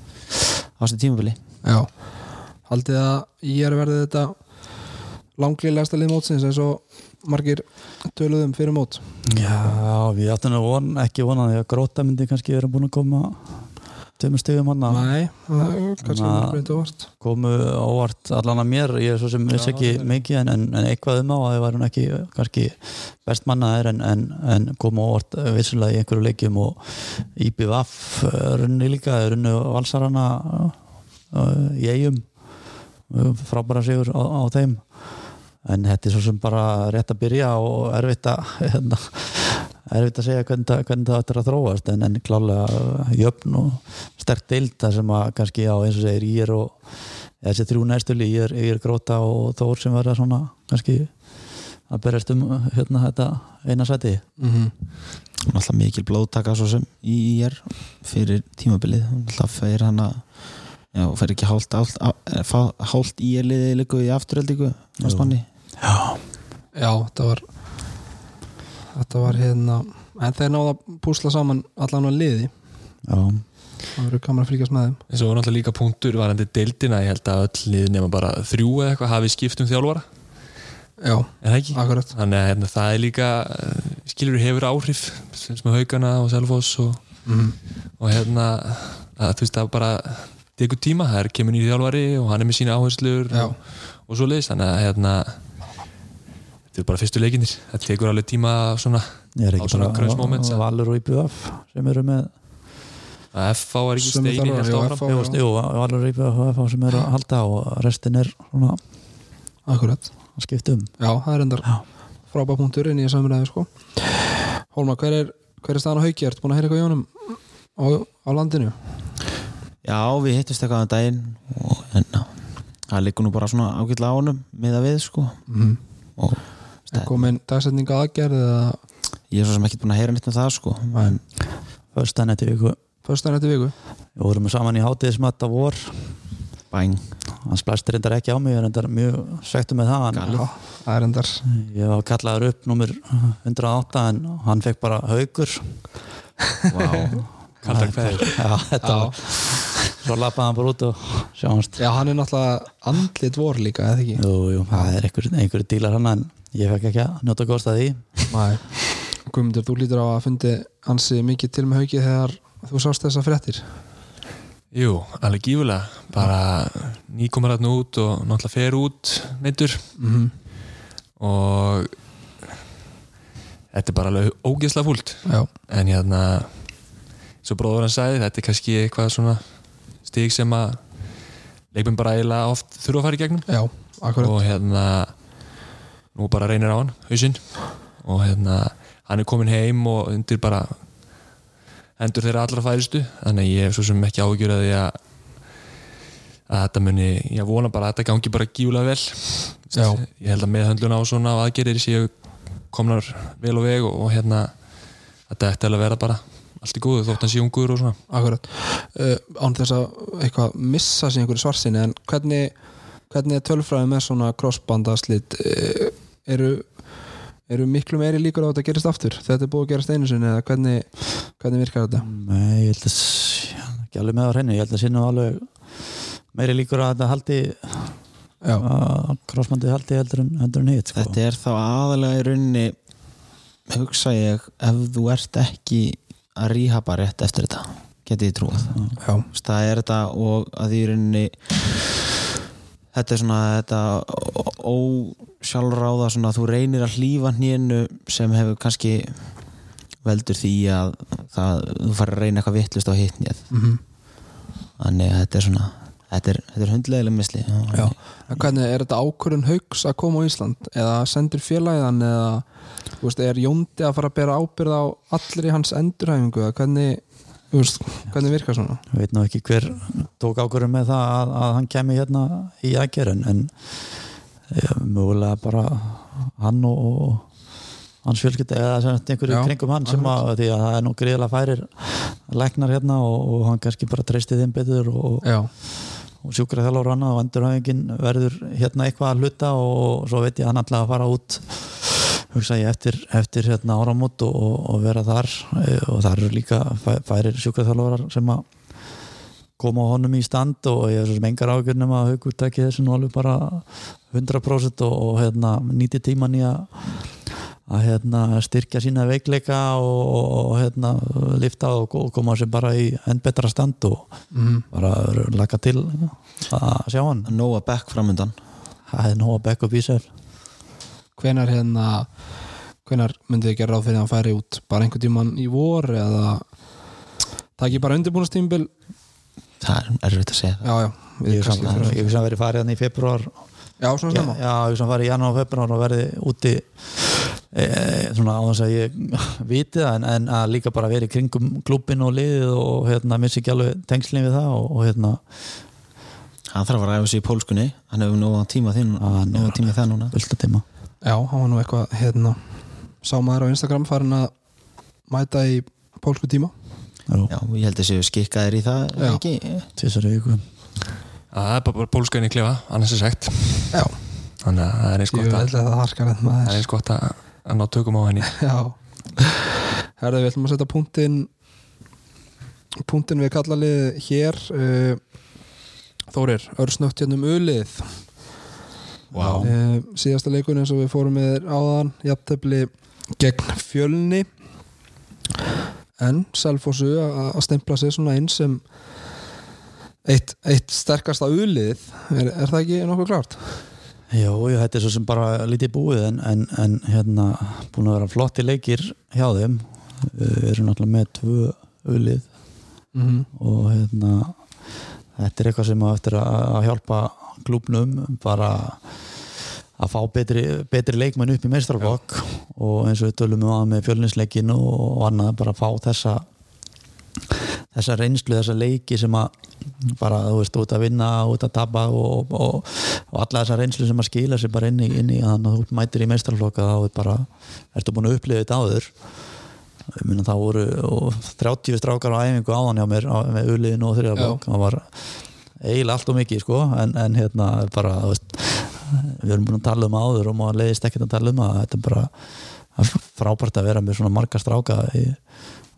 á þessu tímabili. Já, haldið að ég er verið þetta langlilegasta lið mótsins eins og margir töluðum fyrir mót? Já, við áttum að von, ekki vona því að gróta myndi kannski vera búin að koma tveimur stegum hann það er komu óvart allan að mér ég er svo sem vissi ekki mikið en, en, en eitthvað um á að þið væri ekki kannski best mannaðir en, en, en komu óvart eh, vissulega í einhverju leikjum og IBVF eh, runni líka, runni valsarana uh, í eigum frábæra sigur á, á þeim. En þetta er svo sem bara rétt að byrja og erfitt að hérna, erfitt að segja hvernig, það- hvernig það ættir að þróast en, en klálega jöfn og sterk deild þar sem að kannski á eins og segir ég er og þessi þrjú næstuli, ég er, ég er gróta og þór sem verða svona kannski að berjast um hérna þetta eina sæti. Mm -hmm. alltaf mikil blóðtaka svo sem í er fyrir tímabilið. Alltaf fyrir hann að já, fer ekki hálft, hálft, hálft, hálft í er liðið líku í spanni Já, Já, þetta var þetta var hérna en þeir náða að púsla saman allan á liði. Já, það verður gaman að fríkast með þeim. Eins og var náttúrulega líka punktur varandi deildina, ég held að öll lið nema bara þrjú eða eitthvað hafi skipt um þjálfara. Já, en það ekki? akkurat. Þannig að hérna, það er líka eh, skilur hefur áhrif sem með haugana og selfoss og, mm og hérna að þú veist það bara tekur tíma, það er kemur nýri þjálfari og hann er með sína áherslur og, og svo leiðis, þannig að hérna þetta er bara fyrstu leikinir það tekur alveg tíma svona er Á ekki svona bara crunch moments, ja. Valur og IBF sem eru með að FH er ekki Sömu steini þjálfari, helt já, áfram. FH. Jú, jú, Valur og IBF sem eru að halda og restin er svona Akkurat að skipta um Já, það er endar Já. frábæð punktur inn í samræðu sko Hólma, hver er, hver er staðan á hauki? Ertu búin að heyra eitthvað í honum á, á landinu? já, við hittist eitthvað um daginn og hérna það liggur nú bara svona ágætlega á honum með að við sko Mm. og Er komin dagsetninga aðgerð eða? Ég er svo sem ekki búin að heyra neitt um það sko. En Föstan eftir viku. Föstan eftir viku? Við vorum saman í hátíðismatta vor. Bæng Hann splæst reyndar ekki á mig Ég er reyndar mjög svektu með það hann, Já, það er endar Ég var kallaður upp nummer 108 en hann fekk bara haugur wow. Kaldar kveðir. Já, þetta Já. var Svo lappaði hann bara út og sjáumst. Já, hann er náttúrulega andlit vor líka, eða ekki? Jú, jú, það er einhver, einhver dílar hann en ég fekk ekki að njóta góðst að því. Nei. Guðmundur, þú lítur á að fundi hansi mikið til með hauki þegar þú sást þessa fréttir. Jú, alveg gífulega bara nýkomar hann út og náttúrulega fer út neittur. Mm -hmm. og þetta er bara alveg ógeðslega fúlt. Já, en hérna svo bróður hann sagði, þetta er kannski eitthvað svona stig sem að leikmenn bara eiginlega oft þurfa að fara í gegnum. Já, og hérna nú bara reynir á hann, hausinn. Og hérna, hann er komin heim og undir bara hendur þeirra allra færistu þannig að ég hef svo sem ekki áhugjur að því að að þetta muni, ég vona bara að þetta gangi bara gífulega vel. Já. ég held að meðhöndlun á svona aðgerir séu komnar vel og veg og, og hérna þetta ætti alveg að vera bara allt í góðu þótt hann sé ungur og svona. Akkurat. Uh, Án þess að eitthvað missa sér einhverju svarsinni en hvernig, hvernig er tölfræði með svona crossbandaslit uh, eru, eru miklu meiri líkur á að þetta gerist aftur? Þetta er búið að gerast einu sinni eða hvernig, hvernig virkar þetta? Nei, ég held að ekki alveg með á hreinu, ég held að sinna alveg meiri líkur að þetta haldi Já, að krossmandið haldi heldur en, heldur en hitt sko. þetta er þá aðalega í rauninni hugsa ég ef þú ert ekki að ríhaba rétt eftir þetta geti ég trúið já, það er þetta og að í rauninni þetta er svona þetta ósjálfráða svona þú reynir að hlýfa hnénu sem hefur kannski veldur því að það, þú fara að reyna eitthvað vittlust á hittnið mm þannig að þetta er svona þetta er, þetta er hundlegileg misli. Já. Hvernig er þetta ákvörðun haugs að koma á Ísland? Eða sendur félagðan eða veist, er Jóndi að fara að bera ábyrð á allir í hans endurhæfingu? Eða hvernig, veist, hvernig virkar svona? Ég veit nú ekki hver tók ákvörðum með það að, að hann kemi hérna í aðgerðin en ja, mögulega bara hann og, hans fjölskylda eða einhverju kringum hann sem að að það er nú gríðilega færir læknar hérna og, og hann kannski bara treysti þeim betur og, og sjúkra þjálfur annað og endurhæfingin verður hérna eitthvað að hluta og svo veit ég hann ætlaði að fara út hugsa ég eftir, eftir hérna áramót og, og, og vera þar eh, og það eru líka fæ, færir sjúkraþjálfarar sem að koma á honum í stand og ég er svo sem engar ágjörnum að haugur tekja þessu nú alveg bara 100% og, og hérna, nýti tíman í að að hérna, styrkja sína veikleika og, og, og hérna, lifta og og koma sér bara í enn betra stand og mm. bara laka til að sjá hann. Nóa Beck framundan. Það að back up í sér hvenar hérna hvenar myndið þið gera ráð fyrir að hann færi út? Bara einhvern tímann í vor eða takk ég bara undirbúinastímbil Það er erfitt að segja. Það já, já, ég ég sem verið farið hann í februar já, svona snemma. Já, ég sem farið í janúar og februar og verið úti e, svona á þess að ég viti það en, en að líka bara verið kringum klubin og liðið og hérna missi ekki alveg tengslinn við það og, og hérna. Hann þarf að ræfa sig í pólskunni. Hann hefur nóga tíma þinn Nóga tíma það núna já, hann var nú eitthvað hérna sá maður á Instagram farin að mæta í pólsku tíma. Já, ég held að séu skikkaðir í það Já. ekki? Tvisari viku. Það er bara pólskain í klefa, annars er sagt já, Þannig að það er eins gott að, að það er eins gott að, ná tökum á henni. Já. Herðu, við ætlum að setja punktin punktin við kalla lið hér uh, Þórir, örsnögt hérna um ulið Vá. uh, síðasta leikun eins og við fórum með áðan jafntefli gegn fjölni en Selfossu að að stempla sig svona inn sem eitt, eitt sterkasta ulið er, er það ekki nokkuð klart? Já, ég þetta er svo sem bara lítið búið en, en, en hérna búin að vera flotti leikir hjá þeim við erum náttúrulega með tvö ulið Mm -hmm. og hérna þetta er eitthvað sem á eftir að hjálpa klúbnum bara að fá betri, betri leikmenn upp í meistrarflokk og eins og við tölum um að með fjölninsleikin og annað bara fá þessa þessa reynslu, þessa leiki sem að bara, þú veist, út að vinna út að tapa og, og, og alla þessa reynslu sem að skila sér bara inn í, inn í þannig að þú mætir í meistrarflokka þá er bara, ertu búin að upplifa þetta áður? Ég minna það voru og 30 strákar á æfingu áðan hjá mér á, með uliðinu og þriðabók það var eiginlega allt og mikið sko, en, en hérna bara veist, við erum búin að tala um áður og maður leiðist ekkert að tala um að þetta er bara frábært að vera með svona marga stráka í,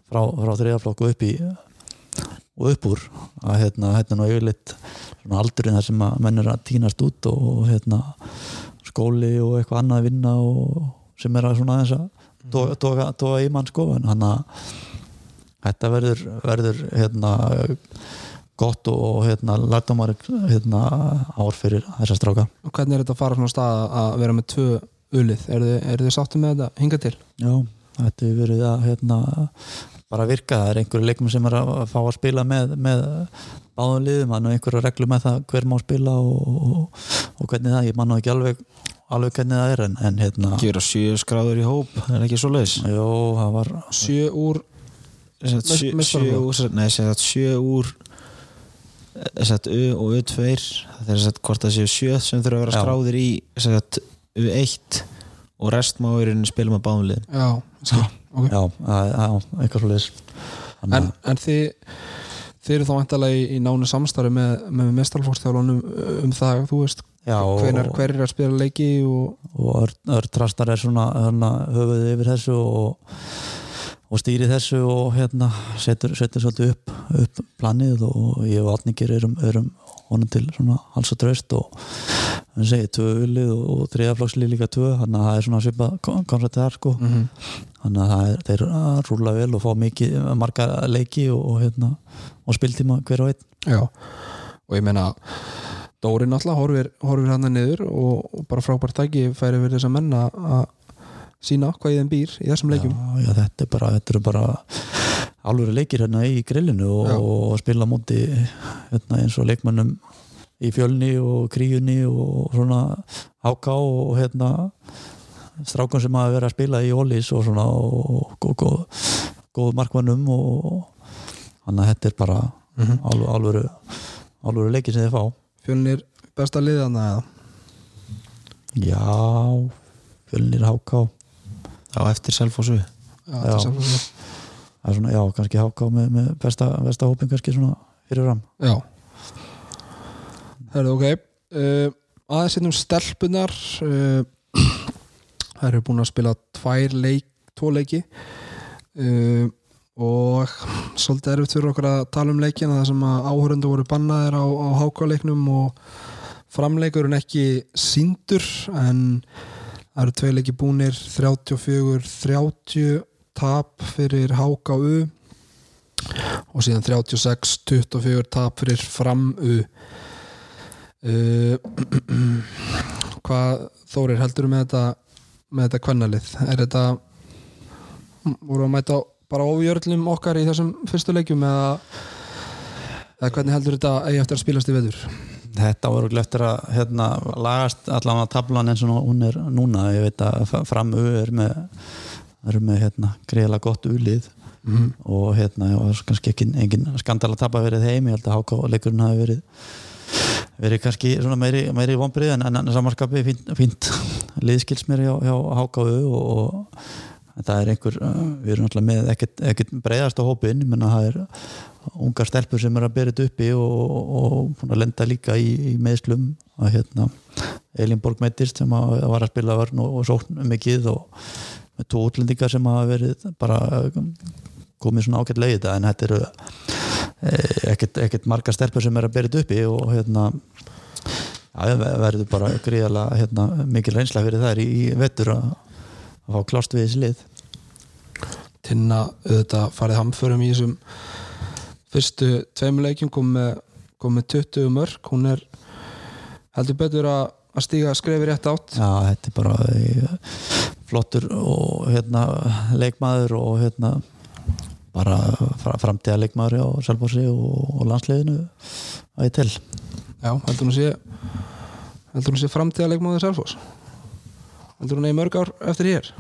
frá, frá þriðaflokku upp í og upp úr að hérna, hérna nú yfirleitt svona aldurinn þar sem að menn er að týnast út og hérna skóli og eitthvað annað að vinna og sem er að svona aðeins að toga, toga í mann sko en hann að þetta verður, verður hérna gott og hérna lærdomar hérna ár fyrir þessa stráka Og hvernig er þetta að fara svona stað að vera með tvö ulið? Er þið, er þið sáttum með þetta hinga til? Já, þetta hefur verið að hérna, bara virka, það er einhverju leikmenn sem er að fá að spila með, með báðum liðum, hann er einhverju reglu með það hver má spila og, og, og hvernig það, ég man nú ekki alveg alveg hvernig það er en, en hérna Gera sjö skráður í hóp, er það ekki svo leiðis? Jó, það var Sjö úr Sjö, úr, nei, sem sagt sem sagt U og U2 það er sem sagt hvort það séu sjö sem þurfa að vera Já. skráðir í sem sagt U1 og rest má í rauninni spila með báðum liðin Já, skil, ok. Já, að, að, eitthvað svo leis En, en þið þið eru þá vantalega í, í nánu samstarfi með, með mestarflókstjálunum um það, þú veist, já, og, hvenar, hver er að spila leiki og og Ör, Ör Trastar er svona hérna, höfuð yfir þessu og, og stýri þessu og hérna setur, setur svolítið upp, upp planið og ég og Átningir erum, erum honum til svona alls og draust og hann segir tvö ulið og, og þriðaflokslið líka tvö þannig að það er svona svipað koncept þar sko. Mm þannig að það er, þeir að rúla vel og fá mikið marga leiki og, og hérna og spiltíma hver og einn. Já, og ég meina Dóri náttúrulega horfir, horfir hann niður og, bara frábært tæki færi við þess að menna að sína hvað í þeim býr í þessum leikjum já, já, þetta er bara, þetta er bara alveg leikir hérna í grillinu og, og spila á móti hérna, eins og leikmannum í fjölni og kríunni og svona háká og hérna strákun sem hafa verið að spila í Ólís og svona og góð, markmannum og þannig að þetta er bara Mhm. alveg, alvöru, alvöru leikir sem þið fá Fjölnir besta liðana eða? Já, fjölnir háká á eftir Selfossu það er svona, já, kannski háká með, með besta, besta hópin kannski svona fyrir fram. Já. Herðu, ok. Uh, aðeins hérna um stelpunar uh, þær eru búin að spila tvær leik, tvo leiki. Uh, og svolítið erfitt fyrir okkur að tala um leikina þar sem að áhörundu voru bannaðir á, á hákáleiknum og framleikurinn ekki síndur en það eru tvei leiki búnir 34-30 tap fyrir HKU og síðan 36-24 tap fyrir FRAM-U uh, hvað Þórir heldur með þetta með þetta kvennalið? Er þetta voru að mæta bara ofjörlum okkar í þessum fyrstu leikjum eða, eða hvernig heldur þetta eigi eftir að spilast í veður Þetta voru eftir að hérna, lagast allavega tablan eins og hún er núna. Ég veit að framu er með, er með hérna, greiðlega gott úlið mm. og hérna og kannski ekki engin skandal að tapa verið heim ég held að háká leikurinn hafi verið verið kannski meiri, meiri vonbrið en, en samanskapi fínt, fínt liðskils mér hjá, hjá hákáu. Og, og það er einhver við erum alltaf með ekkert, ekkert breyðast á hópin menn að það er ungar stelpur sem er að bera þetta uppi og, og, og lenda líka í, í meðslum að hérna Elin Borg Mettist sem að, að var að spila vörn og, og sókn mikið og með tó útlendingar sem hafa verið bara komið svona ágætt leið þetta. En þetta eru eh, ekkert, ekkert marga stelpur sem er að bera þetta uppi og hérna ja, verður bara gríðala hérna, mikil reynsla fyrir þær í, í vettur að, að fá klást við þessi lið. Tinna auðvitað farið hamförum í þessum fyrstu tveimuleikin kom með, kom með 20 mörg hún er heldur betur að, að stíga skrefi rétt átt. Já, þetta er bara eh, flottur og hérna leikmaður og hérna bara framtíða leikmaður á Salbósi og, og landsleginu að ég til Já, heldur hún sé heldur hún sé framtíða leikmaður Salbós heldur hún eigi mörg ár eftir hér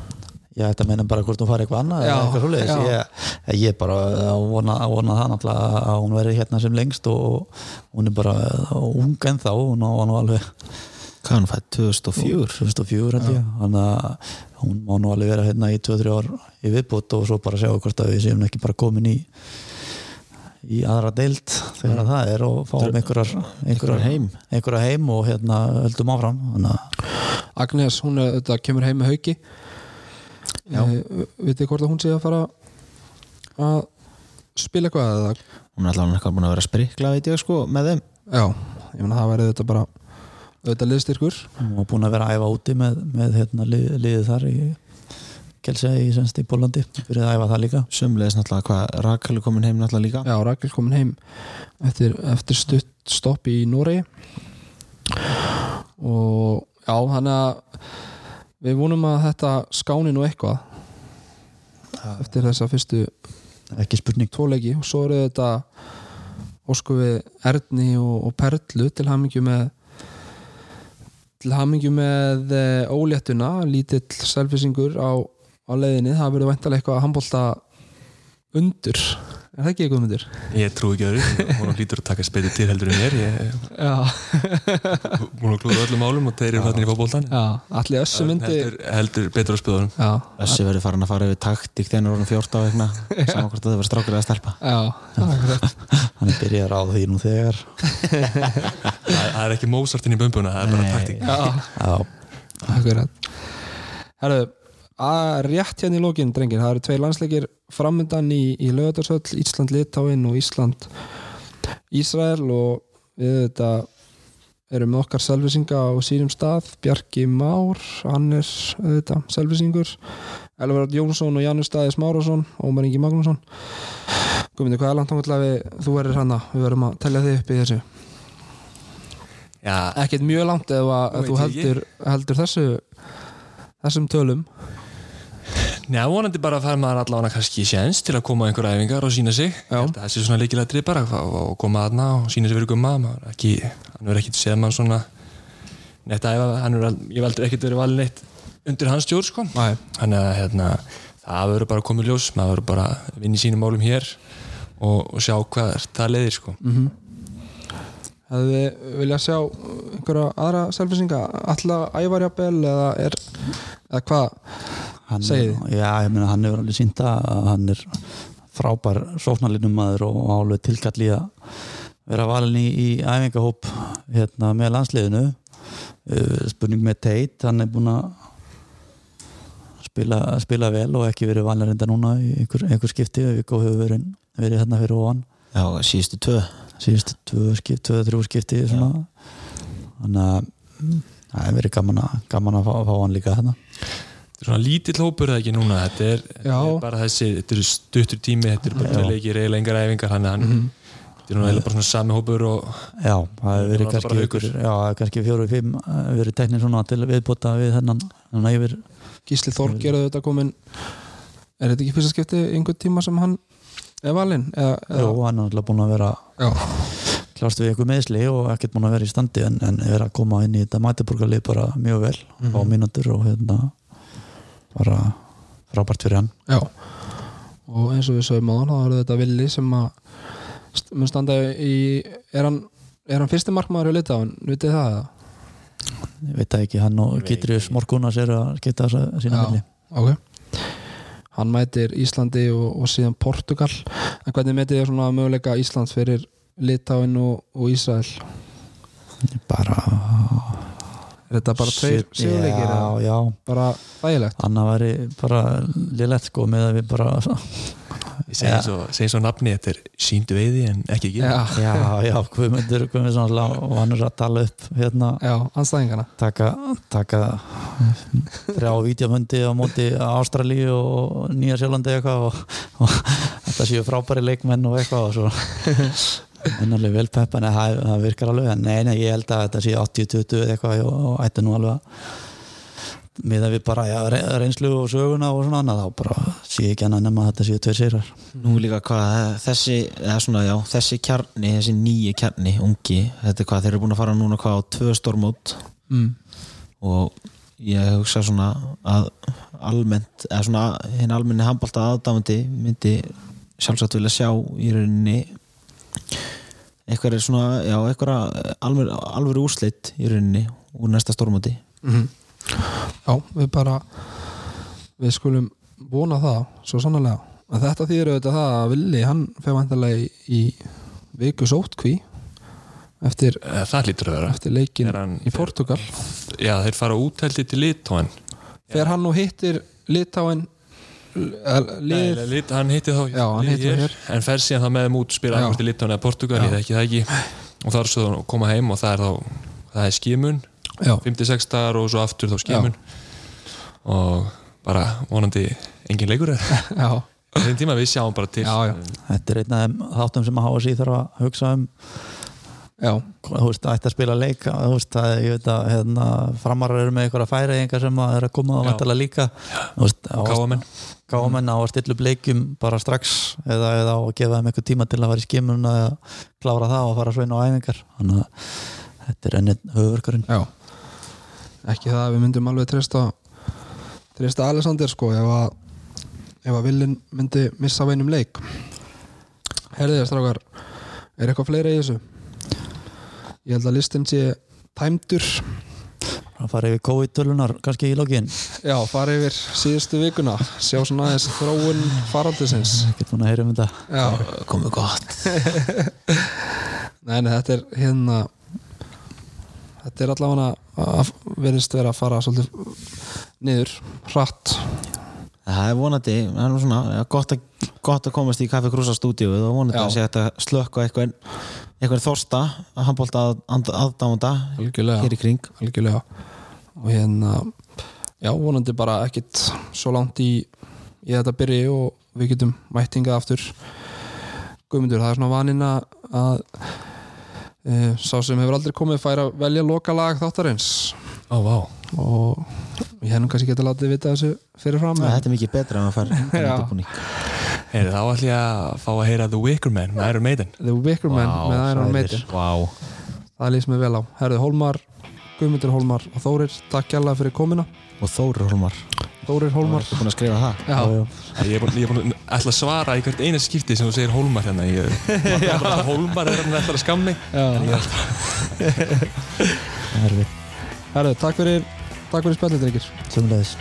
Já, þetta meina bara hvort hún fari eitthvað annað eða eitthvað. Ég, ég bara að vona, að vona það náttúrulega að hún veri hérna sem lengst og hún er bara ung en þá, hún var nú alveg Hvað hann fætt 2004? 2004 held ég, þannig að hún má nú alveg vera hérna í 2-3 ár í viðbútt og svo bara sjá hvort að við séum ekki bara komin í í aðra deilt þegar það er og fáum einhverjar, einhverjar heim. heim og hérna höldum áfram. Agnes, hún er, þetta kemur heim með hauki. e, vitið hvort að hún sé að fara að spila eitthvað eða? Hún er allavega eitthvað búin að vera sprikla veit ég sko með þeim. Já, ég menna það væri þetta bara auðvitað liðstyrkur. Og búin að vera að æfa úti með, með hérna, lið, liðið þar í Kjelsei í, í Bólandi fyrir að æfa það líka. Sömleis náttúrulega hvað Rakel er komin heim náttúrulega líka. Já, Rakel komin heim eftir, eftir stutt stopp í Nóri og já, þannig að við vonum að þetta skáni nú eitthvað eftir þessa fyrstu ekki spurning. tvoleiki og svo eru þetta ósku við Erni og, og Perlu til hamingju með til hamingju með e, óléttuna, lítill selfisingur á, á leiðinni, það verður væntalega eitthvað að handbólta undur er það ekki eitthvað myndir? Ég trú ekki öðru, hún hlýtur að taka speitur til heldur en mér. Ég hún klúður öllum álum og þeir eru hlættin í fókbóltan allir össu myndi heldur, heldur betur á spöðunum. Össi verður farin að fara yfir taktík þegar hann er 14 vegna saman hvort það verður strákur eða stelpa. Hann er byrjar á því nú þegar. Það er ekki mósartinn í bumbuna það er bara taktík. Herru, að rétt hérna í lókin, drengir, það eru tvei landsleikir framöndan í, í lögadarsöll Ísland Litáin og Ísland. Ísrael og við þetta erum okkar selvisinga á sínum stað. Bjarki Már, hann er þetta, selvisingur Elvar Jónsson og Janus Staðis Márásson Ómar Ingi Magnússon. Guðmyndir, hvað er langt við þú erir hana, við verðum að tellja þig upp í þessu. Ekkert mjög langt ef þú heldur, heldur þessu þessum tölum Njá, vonandi bara að fara maður allavega kannski séns til að koma á einhverja æfingar og sína sig. Það sé svona leikilega drif bara og koma aðna og sína sig fyrir gumma. Ekki, hann verður ekkert séð mann svona hann er ég veldur ekkert verið valin eitt undir hans stjórn sko. Þannig að hérna, það verður bara komið ljós. Maður verður bara vinn í sínum málum hér og, og sjá hvað það leiðir sko. Mm -hmm. Hefðu þið viljað sjá einhverja aðra selfisinga alltaf ævarjabel eða er eða hvað segið þið? Já, ég meina hann hefur alveg sínda að hann er frábær sóknarlinum maður og álið tilkall í að vera valin í, í æfingahóp hérna, með landsliðinu. Spurning með Teit hann er búin að spila, spila vel og ekki verið vanlega reynda núna í einhver, einhver skipti. Viggo hefur verið, verið hérna fyrir ofan. Já, síðustu tvö. Síðustu tvö skipti, tvö, þrjú skipti svona. þannig að mm, það hefur verið gaman að, gaman að fá, fá hann líka hérna Þetta er svona lítill hópur eða ekki núna. Þetta er, er bara þessi, þetta er stuttur tími þetta er bara leikir, eiginlega engar æfingar þannig að hann, þetta er nú eiginlega bara svona sami hópur og Já, það hefur verið Núna kannski, ykkur, já, kannski fjóru, fimm eh, verið teknir svona til viðbóta við þennan þannig yfir, Gísli Þorger er þetta komin er þetta ekki fyrsta skipti einhver tíma sem hann er valinn eða, já, hann er alltaf búin að vera já. klást við ykkur meðsli og ekkert búin að vera í standi en, en er að koma inn í þetta mætiborgarlið bara mjög vel á mínútur og hérna bara frábært fyrir hann. Já. Og eins og við sögum á hann þá er þetta Willi sem að mun standa í er hann, er hann fyrsti markmaður í Litáin, vitið það? Eða? ég veit það ekki, hann og Gítrius Morgunas eru að skipta þessa sína milli. ok. Hann mætir Íslandi og, og síðan Portugal. En hvernig metið þið svona möguleika Íslands fyrir Litáin og, og Ísrael? Bara er þetta bara tveir Shit, sigurleikir já, já, bara þægilegt. Anna væri bara lélegt sko með að við bara ég segi segi eins og nafni þetta er síndu veiði en ekki ekki. Já, já, já, Guðmundur Guðmundsson og hann er að tala upp hérna, já, anstæðingana taka, taka þrjá vítjamöndi á móti Ástralíu og Nýja Sjálandi eitthvað og, og þetta séu frábæri leikmenn og eitthvað og svo ennarlega vel peppan en það, það virkar alveg en nei, nei, ég held að þetta sé 80-20 eða eitthvað og, og ætti nú alveg að með að við bara ja, re- reynslu og söguna og svona annað þá bara sé ekki annað nema að þetta séu tveir sigrar Nú líka hvað, þessi eða svona, já, þessi kjarni, þessi nýji kjarni ungi, þetta er hvað, þeir eru búin að fara núna hvað á tvö stórmót mm. og ég hugsa svona að almennt, eða svona hinn almenni handbólta aðdámandi myndi sjálfsagt vilja sjá í rauninni eitthvað er svona, já, eitthvað alveg, alveg úrslit í rauninni úr næsta stórmóti. Mhm. Já, við bara við skulum vona það svo sannlega en þetta þýður auðvitað það að Willi hann fer vantarlega í, viku sótkví eftir, Eh, það lítur að vera. eftir leikin hann- í Portugal já þeir fara útældi til Litóen fer hann og hittir Litáin lið Lit, hann hitti þá Já, hann hitti þá hér. en fer síðan þá með þeim út spila annars til Litóen eða Portugal, ég þekki það ekki. Og þá er svo koma heim og það er þá það er skimun, Já, 56 dagar og svo aftur þá skimun. Og bara vonandi engin leikur er. Þeim tíma við sjáum bara til. Já, já, Þetta er einn af þáttum sem að HSI þarf að hugsa um. Þú veist, ætti að spila leik þú veist, það, ég veit að hérna, framarar eru með einhverja færi sem að er að koma og Já. vantilega líka. Veist, á að- að stilla upp leikjum bara strax eða, eða að gefa þeim eitthvað tíma til að fara í skimun eða klára það og fara svo inn á æfingar. Þannig að þetta er ennið höfverkurinn Já. Ekki það að við myndum alveg treysta treysta Alexander sko ef að ef að Villin myndi missa veinum leik. Herðið þér strákar er eitthvað fleira í þessu Ég held að listin sé tæmdur. Að fara yfir COVID-tölunar kannski í lógin Já, fara yfir síðustu vikuna. Sjá svona aðeins þróun faraldisins ekkert búin að heyra um þetta. Já, komið gott. Nei, nei, þetta er hérna þetta er allavega að verðist vera að fara svolítið niður, hratt. Það er vonandi, það er nú svona gott, að, gott að komast í Kaffi Krúsa stúdíu og vonandi Já. að sé að slökka eitthvað eitthvað þorsta að handbólta að, að, aðdámanda algjörlega. hér í kring. Algjörlega. Og hérna já, vonandi bara ekkit svo langt í, í þetta byrji og við getum mættingað aftur. Guðmundur, það er svona vaninn að e, sá sem hefur aldrei komið fær að velja lokalag þáttarins. Ó, vá. Og ég hef nú kannski getað látið vita þessu fyrir fram Nei, þetta er mikið betra en að fara Já. Heyri, þá ætlum ég að fá að heyra The Wicker Man með Iron Maiden. The Wickerman Vá, með Iron. Maiden. Wow. það lýst mér vel á. Herðu Hólmar, Guðmundur Hólmar og Þórir, takk kjærlega fyrir komina og Þóri Hólmar. Þórir Hólmar. Þú búin að skrifa það? Já, Já. Ég er búin, ég er búin að ætla að svara í hvert eina skipti sem þú segir Hólmar hérna. Ég, bara, Hólmar er hann ætla að skammi er við Herðu, takk fyrir takk fyrir spjallið, drengir. Sömulegis